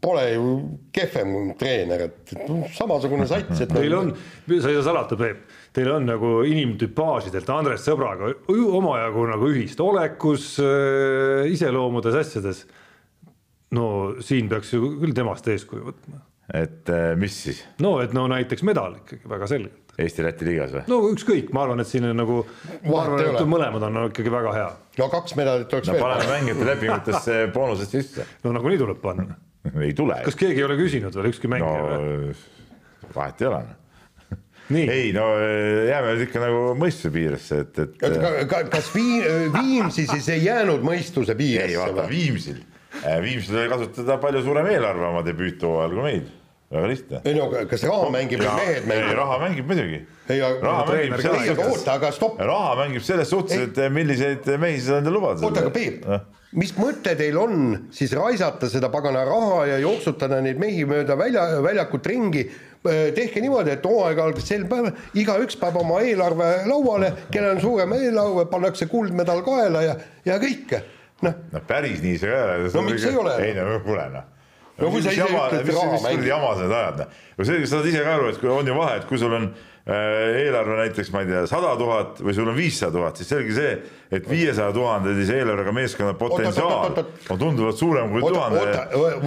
pole ju kehvem treener, et samasugune sats, et. Teil on, sa ei saa salata, Peep teil on nagu inimtüpaažidelt Andres sõbraga omajagu nagu ühist olekus, äh, iseloomudes, asjades. no siin peaks ju küll temast eeskuju võtma. et äh, mis siis? no et no näiteks medal ikkagi väga selgelt. Eesti-Läti liigas või? no ükskõik, ma arvan, et siin on nagu, ma arvan, et mõlemad on ikkagi väga hea. no kaks medalit oleks no, veel. paneme mängijate lepingutesse boonused sisse. no nagunii tuleb panna *laughs* ei tule. kas keegi ei ole küsinud veel, ükski mängija no, või? vahet ei ole ei no äh, jääme nüüd ikka nagu mõistuse piiresse, et, et. ka, ka, kas Viim, Viimsi siis ei jäänud mõistuse piiresse? ei vaata Viimsil, Viimsil oli kasutada palju suurem eelarve oma debüüthooajal kui meil väga lihtne. ei no kas raha mängib või mehed mängivad? raha mängib muidugi. raha mängib selles suhtes. oota, aga stopp. raha mängib selles suhtes, et milliseid mehi sa endale lubad. oota, aga Peep, mis mõte teil on siis raisata seda pagana raha ja jooksutada neid mehi mööda välja, väljakut ringi tehke niimoodi, et hooaeg algas sel päeval, igaüks paneb oma eelarve lauale, kellel on suurem eelarve, pannakse kuldmedal kaela ja, ja kõik, noh. no päris nii see ei ole. no miks ei ole? ei no kuule noh no kui sa ise ütled, mängib. mis jama sa nüüd ajad, noh. no see, sa saad ise ka aru, et kui on ju vahe, et kui sul on äh, eelarve näiteks, ma ei tea, sada tuhat või sul on viissada tuhat, siis selge see, et viiesaja tuhandelise eelarvega meeskonna potentsiaal on tunduvalt suurem kui tuhande.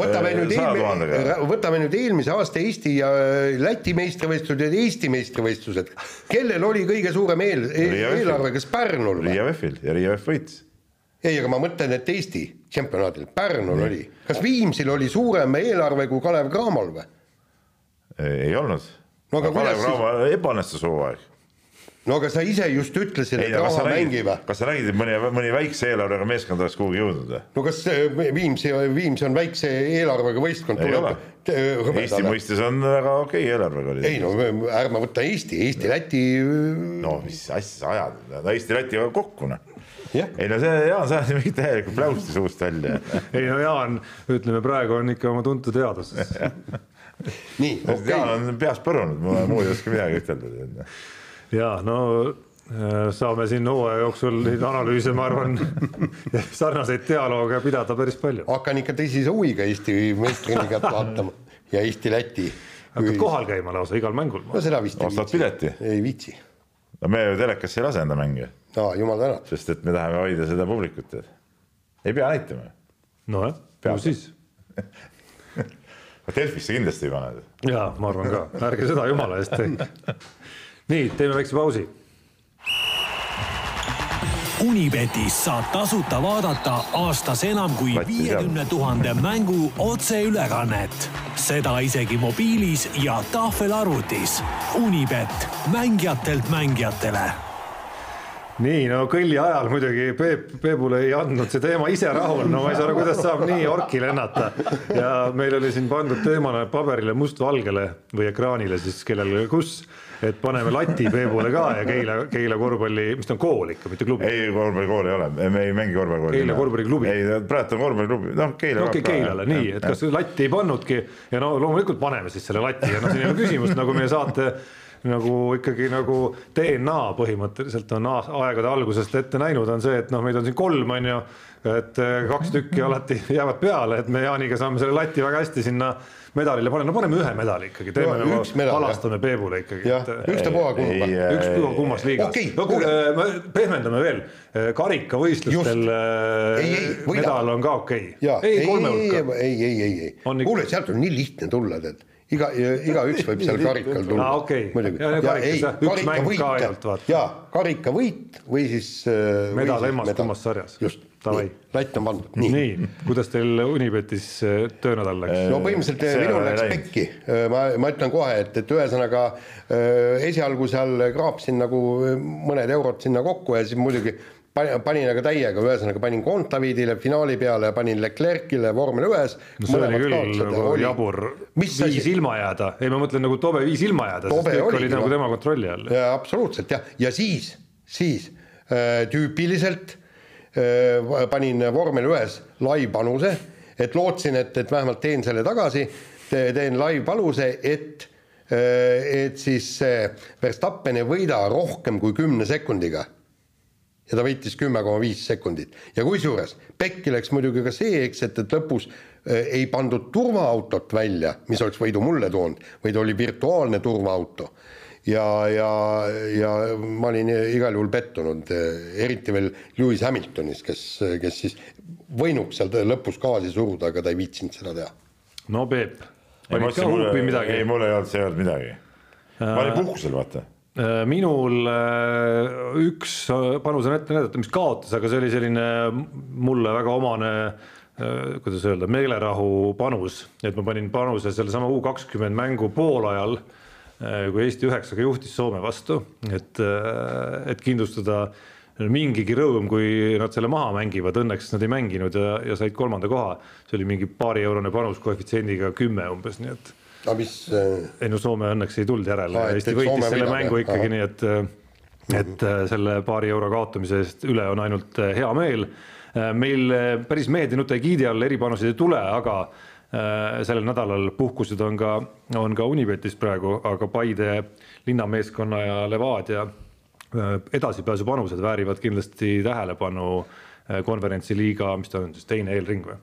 võtame nüüd eelmine, võtame nüüd eelmise aasta Eesti ja äh, Läti meistrivõistlused ja Eesti meistrivõistlused. kellel oli kõige suurem eel, eelarve, kas Pärnul või? Riia VEF-il ja Riia VEF võitis ei, aga ma mõtlen, et Eesti tšempionaadil, Pärnul oli, kas Viimsil oli suurem eelarve kui Kalev Cramol või? ei olnud no,. Kalev Cramo siis... ebaõnnestus hooaeg. no aga sa ise just ütlesid, et raha mängib. kas sa nägid, et mõni, mõni väikse eelarvega meeskond oleks kuhugi jõudnud või? no kas Viimsi, Viimsi on väikse eelarvega võistkond? ei ole. Eesti mõistes on väga okei okay eelarvega oli. ei no ärme võta Eesti, Eesti-Läti. no mis asja sa ajad, no Eesti-Läti kokku noh ei no see Jaan saatis *laughs* mingi täielikult pläusti suust välja. ei no Jaan, ütleme praegu on ikka oma tuntud teaduses *laughs* nii, okei okay.. Jaan on peast põrunud, ma muud ei oska midagi ütelda. ja no äh, saame siin hooaja jooksul neid analüüse, ma arvan, *laughs* sarnaseid dialoog pidada päris palju. hakkan ikka tõsise huviga Eesti meistriliigat vaatama ja Eesti-Läti. hakkad kohal käima lausa igal mängul? no seda vist ei viitsi. ei viitsi. No me ju telekasse ei lase enda mänge aa, jumal tänatud. sest et me tahame hoida seda publikut, et ei pea näitama. nojah, ju siis *laughs* Delfisse kindlasti ei pane. jaa, ma arvan ka, ärge seda jumala eest tehke. *laughs* nii, teeme väikse pausi. Unibetis saab tasuta vaadata aastas enam kui viiekümne tuhande mängu otseülekannet. seda isegi mobiilis ja tahvelarvutis. Unibet, mängijatelt mängijatele nii, no kõlli ajal muidugi Peep, Peebule ei andnud see teema ise rahul, no ma ei saa aru, kuidas saab nii orki lennata. ja meil oli siin pandud teemana paberile mustvalgele või ekraanile siis kellel kus, et paneme lati Peebule ka ja Keila, Keila korvpalli, mis ta on kool ikka, mitte klubi. ei, korvpallikool ei ole, me ei mängi korvpallikooli. Keila korvpalliklubi. ei, praegu on korvpalliklubi, noh Keila. okei okay,, Keilale, nii, et kas latti ei pannudki ja no loomulikult paneme siis selle lati ja noh, siin ei ole küsimust, nagu meie saate nagu ikkagi nagu DNA põhimõtteliselt on aegade algusest ette näinud, on see, et noh, meid on siin kolm, on ju, et kaks tükki alati jäävad peale, et me Jaaniga saame selle lati väga hästi sinna medalile panna, no paneme ühe medali ikkagi, teeme no, nagu, halastame Peebule ikkagi. ükstapuha kumba. ükspuha kummas liigas okay,. no kuule, pehmendame veel, karikavõistlustel medal on ka okei okay.. ei, kolme hulka. ei, ei, ei, ei, kuule, sealt on nii lihtne tulla, tead iga, igaüks võib seal karikal tulla ah,. Okay. muidugi. ja, ja ei, karikavõit, ja karikavõit või siis äh,. medal emmast kummas sarjas. just, latt on pandud. nii, nii., kuidas teil Unibetis äh, töönädal läks? no põhimõtteliselt äh, minul läks pekki, äh, ma, ma ütlen kohe, et, et ühesõnaga esialgu seal kraapsin nagu mõned eurod sinna kokku ja siis muidugi panin aga täiega, ühesõnaga panin Contavidile finaali peale ja panin Leclerc'ile vormel ühes. no see oli küll nagu oli. jabur, viis asi? ilma jääda, ei ma mõtlen nagu Tobe viis ilma jääda, sest kõik olid nagu tema kontrolli all. absoluutselt jah, ja siis, siis äh, tüüpiliselt äh, panin vormel ühes laivpanuse, et lootsin, et, et vähemalt teen selle tagasi, teen laivpanuse, et äh, et siis Verstappen ei võida rohkem kui kümne sekundiga ja ta võitis kümme koma viis sekundit. ja kusjuures pekki läks muidugi ka see, eks, et, et lõpus äh, ei pandud turvaautot välja, mis oleks võidu mulle toonud, vaid oli virtuaalne turvaauto. Ja, ja, ja ma olin igal juhul pettunud, eriti veel Lewis Hamiltonis, kes, kes siis võinuks seal lõpus gaasi suruda, aga ta ei viitsinud seda teha. no Peep, panid ka huupi midagi? ei, mul ei olnud, see ei olnud midagi. ma olin puhkusel, vaata Äh, minul äh, üks panus on ette näidata, mis kaotas, aga see oli selline mulle väga omane äh, kuidas öelda, meelerahu panus, et ma panin panuse sellesama U kakskümmend mängu poolajal kui Eesti üheksaga juhtis Soome vastu, et, et kindlustada mingigi rõõm, kui nad selle maha mängivad, õnneks nad ei mänginud ja, ja said kolmanda koha. see oli mingi paari eurone panus koefitsiendiga kümme umbes, nii et. aga mis äh.... ei no Soome õnneks ei tulnud järele, Eesti võitis selle mängu ikkagi, nii et, et selle paari euro kaotamise eest üle on ainult hea meel. meil päris meedianute egiidi all eripanuseid ei tule, aga sellel nädalal puhkused on ka, on ka Unibetis praegu, aga Paide linnameeskonna ja Levadia Äh, edasipääsupanused väärivad kindlasti tähelepanu äh, konverentsiliiga, mis ta on siis teine eelring või?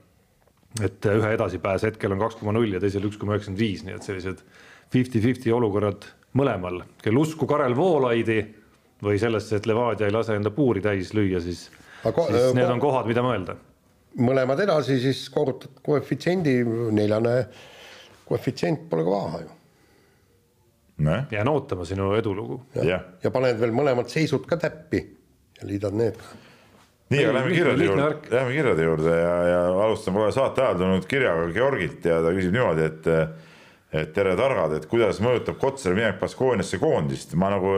et äh, ühe edasipääs hetkel on kaks koma null ja teisel üks koma üheksakümmend viis, nii et sellised fifty-fifty olukorrad mõlemal, kel usku Karel Voolaidi või sellesse, et Levadia ei lase enda puuri täis lüüa, siis, siis need on kohad, mida mõelda. Mõlemad edasi, siis korrutad koefitsiendi, neljane koefitsient pole ka paha ju. Jään ootama sinu edulugu. ja, ja paned veel mõlemad seisud ka täppi ja liidad need. Ka. nii, aga lähme kirjade juurde, lähme kirjade juurde ja, ja alustame kohe saate ajal tulnud kirjaga Georgilt ja ta küsib niimoodi, et et tere targad, et kuidas mõjutab Kotsari minek Baskooniasse koondist, ma nagu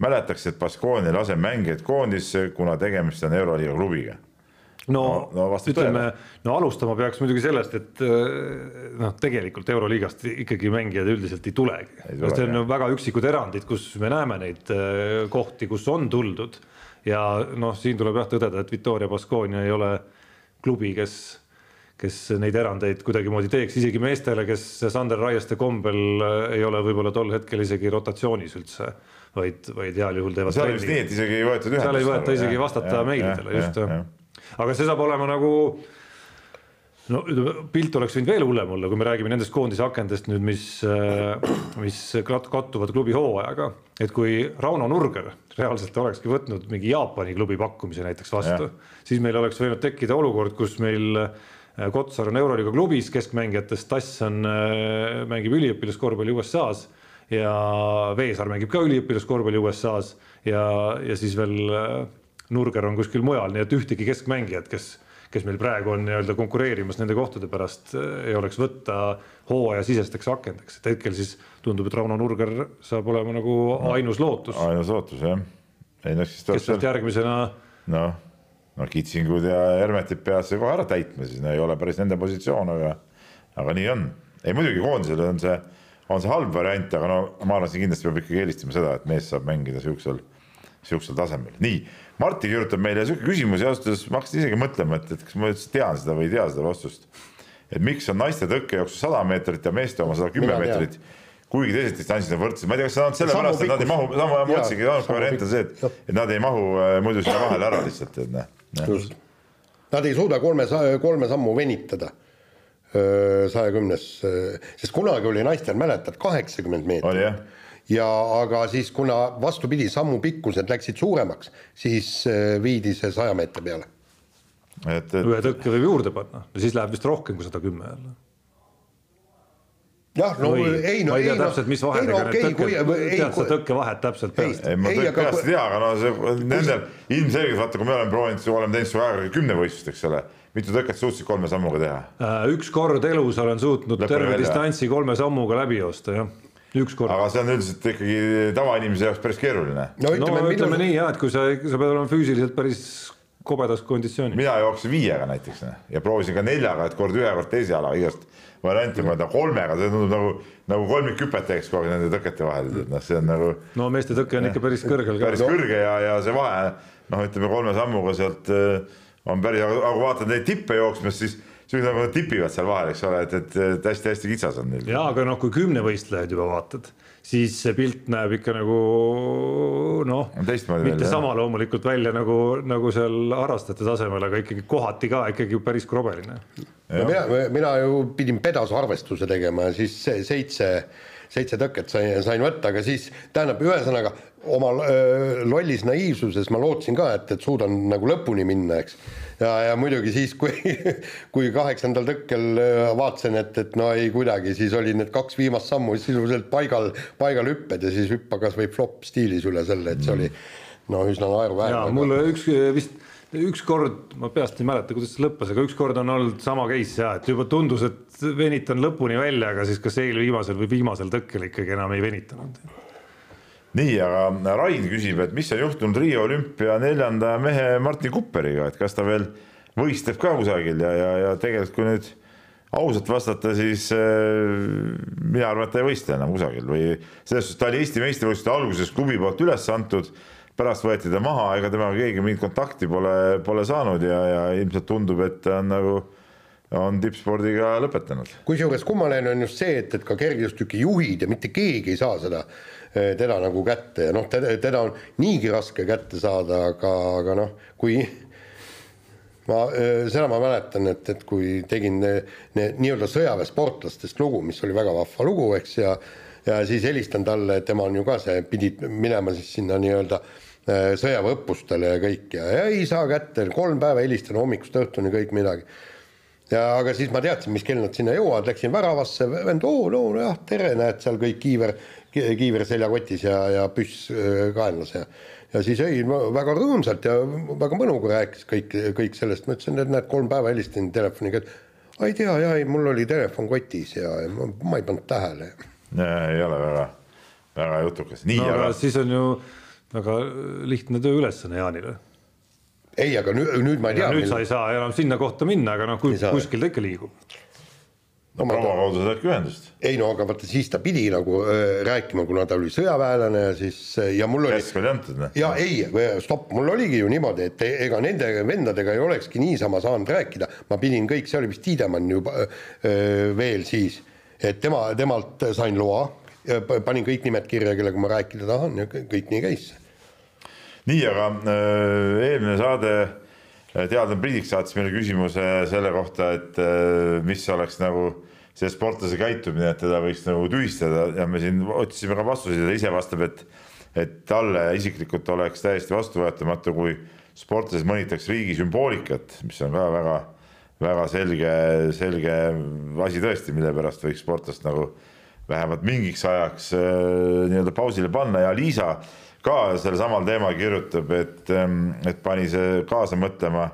mäletaks, et Baskooni laseb mängijaid koondisse, kuna tegemist on Euroliiga klubiga no, no, no ütleme, no alustama peaks muidugi sellest, et äh, noh, tegelikult Euroliigast ikkagi mängijad üldiselt ei tulegi. see on väga üksikud erandid, kus me näeme neid äh, kohti, kus on tuldud ja noh, siin tuleb jah tõdeda, et Victoria Baskonia ei ole klubi, kes kes neid erandeid kuidagimoodi teeks, isegi meestele, kes Sander Raieste kombel äh, ei ole võib-olla tol hetkel isegi rotatsioonis üldse, vaid, vaid heal juhul teevad. seal vist nii, et isegi ei võetud ühendust. seal ei võeta isegi vastata meilidele, just jah aga see saab olema nagu no ütleme, pilt oleks võinud veel hullem olla, kui me räägime nendest koondise akendest nüüd, mis, äh, mis kattuvad klubi hooajaga. et kui Rauno Nurger reaalselt olekski võtnud mingi Jaapani klubi pakkumise näiteks vastu, siis meil oleks võinud tekkida olukord, kus meil äh, Kotsar on Euroliiga klubis keskmängijatest, Tass on, äh, mängib üliõpilaskorvpalli USA-s ja Veesaar mängib ka üliõpilaskorvpalli USA-s ja, ja siis veel Nurger on kuskil mujal, nii et ühtegi keskmängijat, kes, kes meil praegu on nii-öelda konkureerimas nende kohtade pärast, ei oleks võtta hooajasisesteks akendeks, et hetkel siis tundub, et Rauno Nurger saab olema nagu ainus lootus. ainus lootus jah. ei noh, siis kes sealt järgmisena. noh, no Kitsingud ja Hermetid peavad selle kohe ära täitma, siis no ei ole päris nende positsioon, aga, aga nii on. ei muidugi koondisel on see, on see halb variant, aga no ma arvan, siin kindlasti peab ikkagi eelistama seda, et mees saab mängida siuksel, siuksel tasemel, nii Martti kirjutab meile sihuke küsimus ja ausalt öeldes ma hakkasin isegi mõtlema, et, et kas ma üldse tean seda või ei tea seda vastust. et miks on naiste tõkkejooksu sada meetrit ja meeste oma sada kümme meetrit, kuigi teised distantsid on võrdsed, ma ei tea, kas see on sellepärast, et nad ei mahu, sama ma otsingi, ainuke variant on see, et, et nad ei mahu muidu sinna vahele ära lihtsalt, et noh. just, nad ei suuda kolme, kolme sammu venitada äh, sajakümnes, äh, sest kunagi oli naistel, mäletad, kaheksakümmend meetrit. Ja aga siis, kuna vastupidi, sammu pikkused läksid suuremaks, siis äh, viidi see saja meetri peale. et, et... ühe tõkke võib juurde panna ja siis läheb vist rohkem kui sada kümme jälle jah, no või, ei no ma ei tea ei, täpselt, mis vahedega no, okay, need tõkke, tead sa tõkkevahet täpselt peast? ei, ma tõkke peast ei tea, aga no see nendel ilmselgelt vaata, kui me oleme proovinud, oleme teinud su ajaga kümnevõistlust, eks ole mitu tõket suutsid kolme sammuga teha? Äh, üks kord elus olen suutnud Lõpuni terve välja. distantsi kolme sammuga läbi joosta, jah. Aga see on üldiselt ikkagi tavainimese jaoks päris keeruline. no ütleme, no, ütleme nii jah, et kui sa, sa pead olema füüsiliselt päris kobedas konditsioonis. mina jooksin viiega näiteks ja proovisin ka neljaga, et kord ühe, kord teise jalaga igast varianti mõelda, kolmega, see tundub nagu, nagu kolmikhüpet teeks kogu aeg nende tõkete vahel, et noh, see on nagu. no meeste tõke on ikka päris kõrgel. päris no. kõrge ja, ja see vahe noh, ütleme kolme sammuga sealt äh, on päris, aga kui vaatad neid tippe jooksmas, siis siis nagu tipivad seal vahel, eks ole, et, et, hästi-hästi kitsas on neil. ja aga noh, kui kümnevõistlejaid juba vaatad, siis see pilt näeb ikka nagu noh, mitte välja, sama jah. loomulikult välja nagu, nagu seal harrastajate tasemel, aga ikkagi kohati ka ikkagi päris krobeline. No mina, mina ju pidin pedasu arvestuse tegema ja siis seitse, seitse tõket sain, sain võtta, aga siis tähendab, ühesõnaga oma öö, lollis naiivsuses ma lootsin ka, et, et suudan nagu lõpuni minna, eks ja, ja muidugi siis, kui, *laughs* kui kaheksandal tõkkel äh, vaatasin, et, et no ei kuidagi, siis oli need kaks viimast sammu sisuliselt paigal, paigal hüpped ja siis hüppa kasvõi flop stiilis üle selle, et see oli no üsna naeruväärne. mul üks vist ükskord, ma peast ei mäleta, kuidas see lõppes, aga ükskord on olnud sama case ja et juba tundus, et venitan lõpuni välja, aga siis kas eelviimasel või viimasel tõkkel ikkagi enam ei venitanud. Nii, aga Rain küsib, et mis on juhtunud Riia olümpia neljanda mehe Martin Kupperiga, et kas ta veel võistleb ka kusagil ja, ja, ja tegelikult kui nüüd ausalt vastata, siis äh, mina arvan, et ta ei võistle enam kusagil või selles suhtes ta oli Eesti meistrivõistluste alguses klubi poolt üles antud pärast võeti ta maha, ega temaga keegi mingit kontakti pole, pole saanud ja, ja ilmselt tundub, et ta on nagu on tippspordiga lõpetanud. kusjuures kummaline on just see, et, et ka kergejõustiku juhid ja mitte keegi ei saa seda, teda nagu kätte ja noh, teda, teda on niigi raske kätte saada, aga, aga noh, kui *laughs* ma, eh, seda ma mäletan, et, et kui tegin nii-öelda sõjaväesportlastest lugu, mis oli väga vahva lugu, eks, ja ja siis helistan talle, tema on ju ka see, pidid minema siis sinna nii-öelda Äh, sõjaväeõppustele ja kõik ja, ja ei saa kätte, kolm päeva helistan hommikust õhtuni kõik midagi. ja aga siis ma teadsin, mis kell nad sinna jõuavad, läksin väravasse, vend, oo, no jah, tere, näed seal kõik kiiver, kiiver seljakotis ja, ja püss äh, kaenlas ja ja siis ei, väga rõõmsalt ja väga mõnuga rääkis kõik, kõik sellest, ma ütlesin, et näed, kolm päeva helistasin telefoniga, et ei tea, ja ei, mul oli telefon kotis ja, ja ma, ma ei pannud tähele. ei ole väga, väga jutukas. nii no,, aga siis on ju väga lihtne tööülesanne Jaanile. ei, aga nüüd, nüüd ma ei tea. nüüd mille... sa ei saa enam sinna kohta minna, aga noh, kuskil ta ikka liigub. No promo kaudu saadki ühendust. ei no aga vaata, siis ta pidi nagu äh, rääkima, kuna ta oli sõjaväelane ja siis ja mul oli. käsk oli antud, noh. ja ei, stopp, mul oligi ju niimoodi, et ega nende vendadega ei olekski niisama saanud rääkida, ma pidin kõik, see oli vist Tiidemann juba öö, veel siis, et tema, temalt sain loa panin kõik nimed kirja, kellega ma rääkida tahan ja kõik nii käis. nii, aga äh, eelmine saade äh, Teadlane Priidik saatis meile küsimuse selle kohta, et äh, mis oleks nagu see sportlase käitumine, et teda võiks nagu tühistada. Ja me siin otsisime ka vastuseid ja ta ise vastab, et et talle isiklikult oleks täiesti vastuvõetamatu, kui sportlases mõnitaks riigi sümboolikat, mis on ka väga, väga selge, selge asi tõesti, mille pärast võiks sportlast nagu äh, vähemalt mingiks ajaks äh, nii-öelda pausile panna. Ja Liisa ka sellel samal teemal kirjutab, et, ähm, et pani see kaasa mõtlema,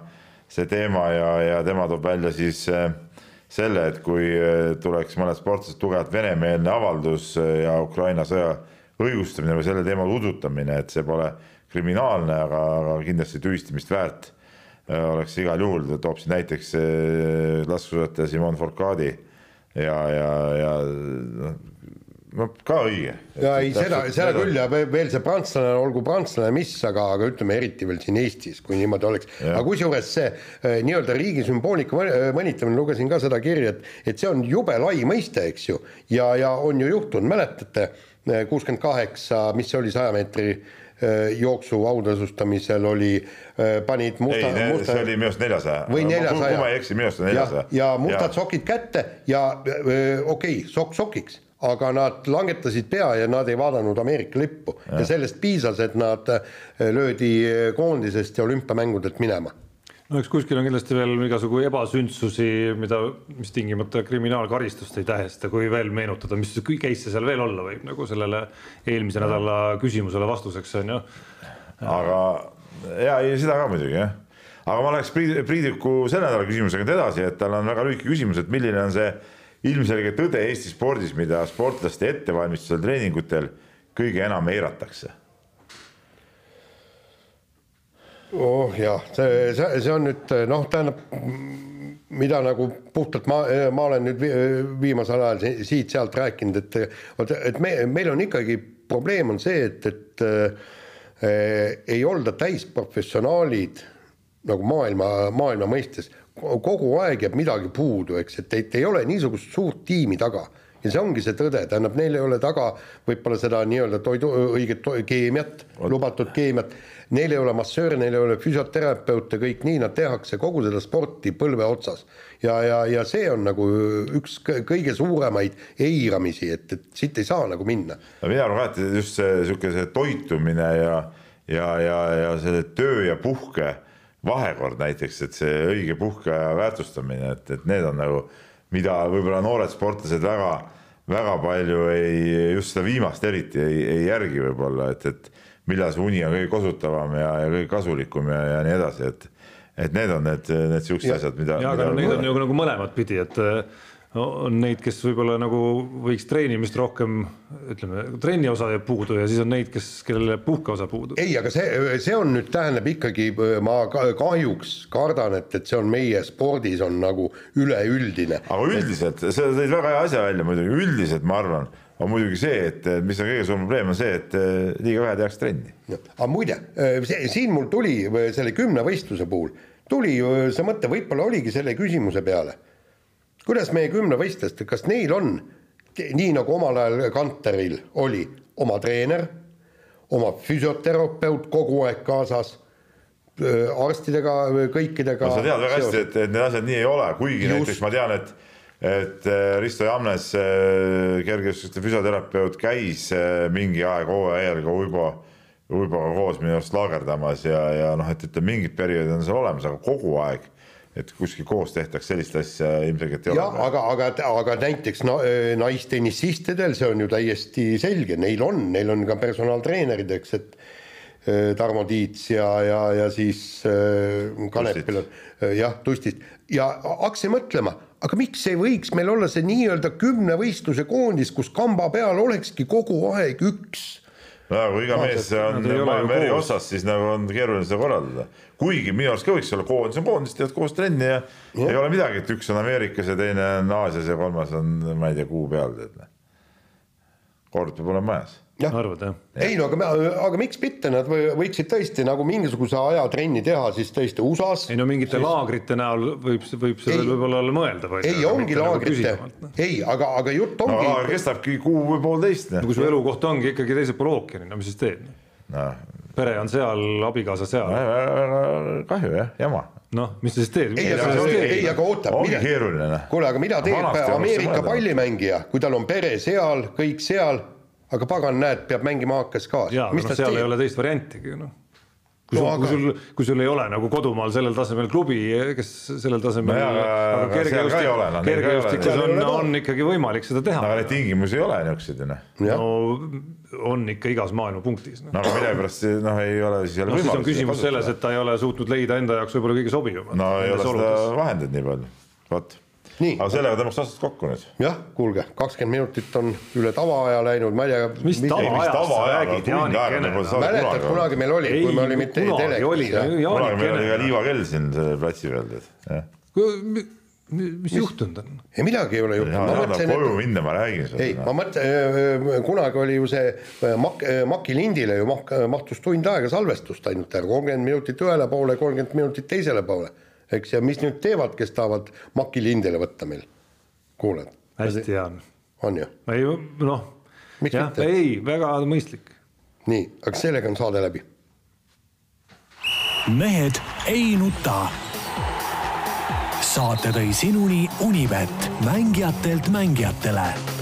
see teema ja, ja tema toob välja siis äh, selle, et kui äh, tuleks mõned sportlased tugevalt venemeelne avaldus ja Ukraina sõja õigustamine või selle teema udutamine, et see pole kriminaalne, aga, aga kindlasti tühistamist väärt oleks igal juhul, ta toob siin näiteks laskesuusataja Simon Forcadi ja, ja, ja noh, no ka õige. ja ei, seda, seda küll ja veel see prantslane, olgu prantslane mis, aga, aga ütleme eriti veel siin Eestis, kui niimoodi oleks. aga kusjuures see eh, nii-öelda riigi sümboolika mõnitamine, lugesin ka seda kirja, et, et see on jube lai mõiste, eks ju. ja, ja on ju juhtunud, mäletate, eh, kuuskümmend kaheksa, mis see oli, saja meetri eh, jooksu autasustamisel oli, panid musta. ei musta, see oli minu arust neljasaja. või neljasaja. kui ma ei eksi, minu arust on neljasaja. ja mustad ja. sokid kätte ja okei okay,, sokk sokiks aga nad langetasid pea ja nad ei vaadanud Ameerika lippu ja, ja sellest piisas, et nad äh, löödi koondisest ja olümpiamängudelt minema no eks kuskil on kindlasti veel igasugu ebasündsusi, mida, mis tingimata kriminaalkaristust ei tähesta, kui veel meenutada, mis case seal veel olla võib, nagu sellele eelmise nädala küsimusele vastuseks on ju. aga ja ei, seda ka muidugi jah. aga ma läheks Priidiku selle nädala küsimusega edasi, et tal on väga lühike küsimus, et milline on see ilmselge tõde Eesti spordis, mida sportlaste ettevalmistusel treeningutel kõige enam eiratakse? oh jah, see, see, see on nüüd noh, tähendab, mida nagu puhtalt ma, ma olen nüüd viimasel ajal siit-sealt rääkinud, et et me, meil on ikkagi probleem on see, et, et äh, ei olda täisprofessionaalid nagu maailma, maailma mõistes kogu aeg jääb midagi puudu, eks, et, et ei ole niisugust suurt tiimi taga ja see ongi see tõde, tähendab, neil ei ole taga võib-olla seda nii-öelda toidu, õiget to, keemiat, lubatud keemiat, neil ei ole massööre, neil ei ole füsioterapeute, kõik nii, nad tehakse kogu seda sporti põlve otsas. ja, ja, ja see on nagu üks kõige suuremaid eiramisi, et, et siit ei saa nagu minna. no mina arvan et just see niisugune see toitumine ja, ja, ja, ja selle töö ja puhke vahekord näiteks, et see õige puhkeaja väärtustamine, et, et need on nagu, mida võib-olla noored sportlased väga, väga palju ei, just seda viimast eriti ei, ei järgi võib-olla, et, et millal see uni on kõige kosutavam ja, ja kõige kasulikum ja, ja nii edasi, et et need on need, need siuksed asjad, mida. ja, aga neid on ju nagu mõlemat pidi, et on neid, kes võib-olla nagu võiks treenimist rohkem, ütleme, trenni osa jääb puudu ja siis on neid, kes, kellele puhkeosa puudub. ei, aga see, see on nüüd tähendab ikkagi, ma kahjuks kardan, et, et see on meie spordis on nagu üleüldine. aga üldiselt, sa tõid väga hea asja välja muidugi, üldiselt ma arvan, on muidugi see, et mis on kõige suurem probleem, on see, et eh, liiga vähe tehakse trenni. aga muide, siin mul tuli selle kümne võistluse puhul, tuli see mõte, võib-olla oligi selle küsimuse peale kuidas meie kümnevõistlejastel, kas neil on nii nagu omal ajal Kanteril oli oma treener, oma füsioterapeut kogu aeg kaasas, arstidega, kõikidega. sa tead väga hästi, et, et need asjad nii ei ole, kuigi Just. näiteks ma tean, et et Risto Jamnes, kergejõustikuste füsioterapeut, käis mingi aeg hooaja ka Uibo, Uiboga koos minu arust laagerdamas ja, ja noh, et, et mingid perioodid on seal olemas, aga kogu aeg et kuskil koos tehtaks sellist asja ilmselgelt ei ole. jah, aga, aga, aga näiteks no, naistennisistidel see on ju täiesti selge, neil on, neil on ka personaaltreenerid, eks, et Tarmo Tiits ja, ja, ja siis äh, Kanepil on jah, Tustist ja hakkasin mõtlema, aga miks ei võiks meil olla see nii-öelda kümne võistluse koondis, kus kamba peal olekski kogu aeg üks no kui iga mees on maailma eri otsas, siis nagu on keeruline seda korraldada. kuigi minu arust ka võiks olla koondis on koondis, teevad koos trenni ja, ja ei ole midagi, et üks on Ameerikas ja teine on Aasias ja kolmas on, ma ei tea, kuu peal tead. kord peab olema majas arvad jah? ei no aga, aga miks mitte, nad võiksid tõesti nagu mingisuguse aja trenni teha siis tõesti USA-s. ei no mingite siis... laagrite näol võib, võib sellel võib-olla olla mõeldav. ei, ongi nagu laagrite nagu, ei, aga, aga jutt ongi no,. laager kestabki kuu või poolteist. no kui su elukoht ongi ikkagi teisel pool ookeani, no mis siis teed no.? pere on seal, abikaasa seal no,. kahju jah, jama noh, mis sa siis teed? ei, aga, ei, aga oota. Noh. kuule, aga mida teeb Ameerika pallimängija, kui tal on pere seal, kõik seal aga pagan, näed, peab mängima AK-s ka. jaa, aga noh, seal teeb? ei ole teist variantigi, noh kui sul no,, kui sul, kui sul ei ole nagu kodumaal sellel tasemel klubi, kes sellel tasemel no, aga kergejõustik, kergejõustikus on, on ikkagi võimalik seda teha. aga neid tingimusi ei ole niisuguseid ju noh. no on ikka igas maailma punktis no.. no aga millegipärast noh, ei ole siis jälle no, võimalust. siis on küsimus selles, et ta ei ole suutnud leida enda jaoks võib-olla kõige sobivamat. no ei ole seda vahendeid nii palju, vot aga sellega tõmbaks aastat kokku nüüd. jah, kuulge, kakskümmend minutit on üle tavaaja läinud, ma ei tea. mis tavaajast sa räägid, Jaanikene? mäletad, kunagi meil oli, kui me olime telekas. kunagi meil oli ka liivakell siin platsi peal, tead mis juhtunud on? ei midagi ei ole juhtunud. koju minna, ma räägin sulle. ei, ma mõtlen, kunagi oli ju see Mak-, Maki lindile ju mak-, mahtus tund aega salvestust ainult kolmkümmend minutit ühele poole, kolmkümmend minutit teisele poole eks, ja mis nüüd teevad, kes tahavad Maki lindele võtta meil, kuuled? hästi hea. on ju? ei noh, jah, ei, väga mõistlik. nii, aga sellega on saade läbi. mehed ei nuta. saate tõi sinuni Unibet, mängijatelt mängijatele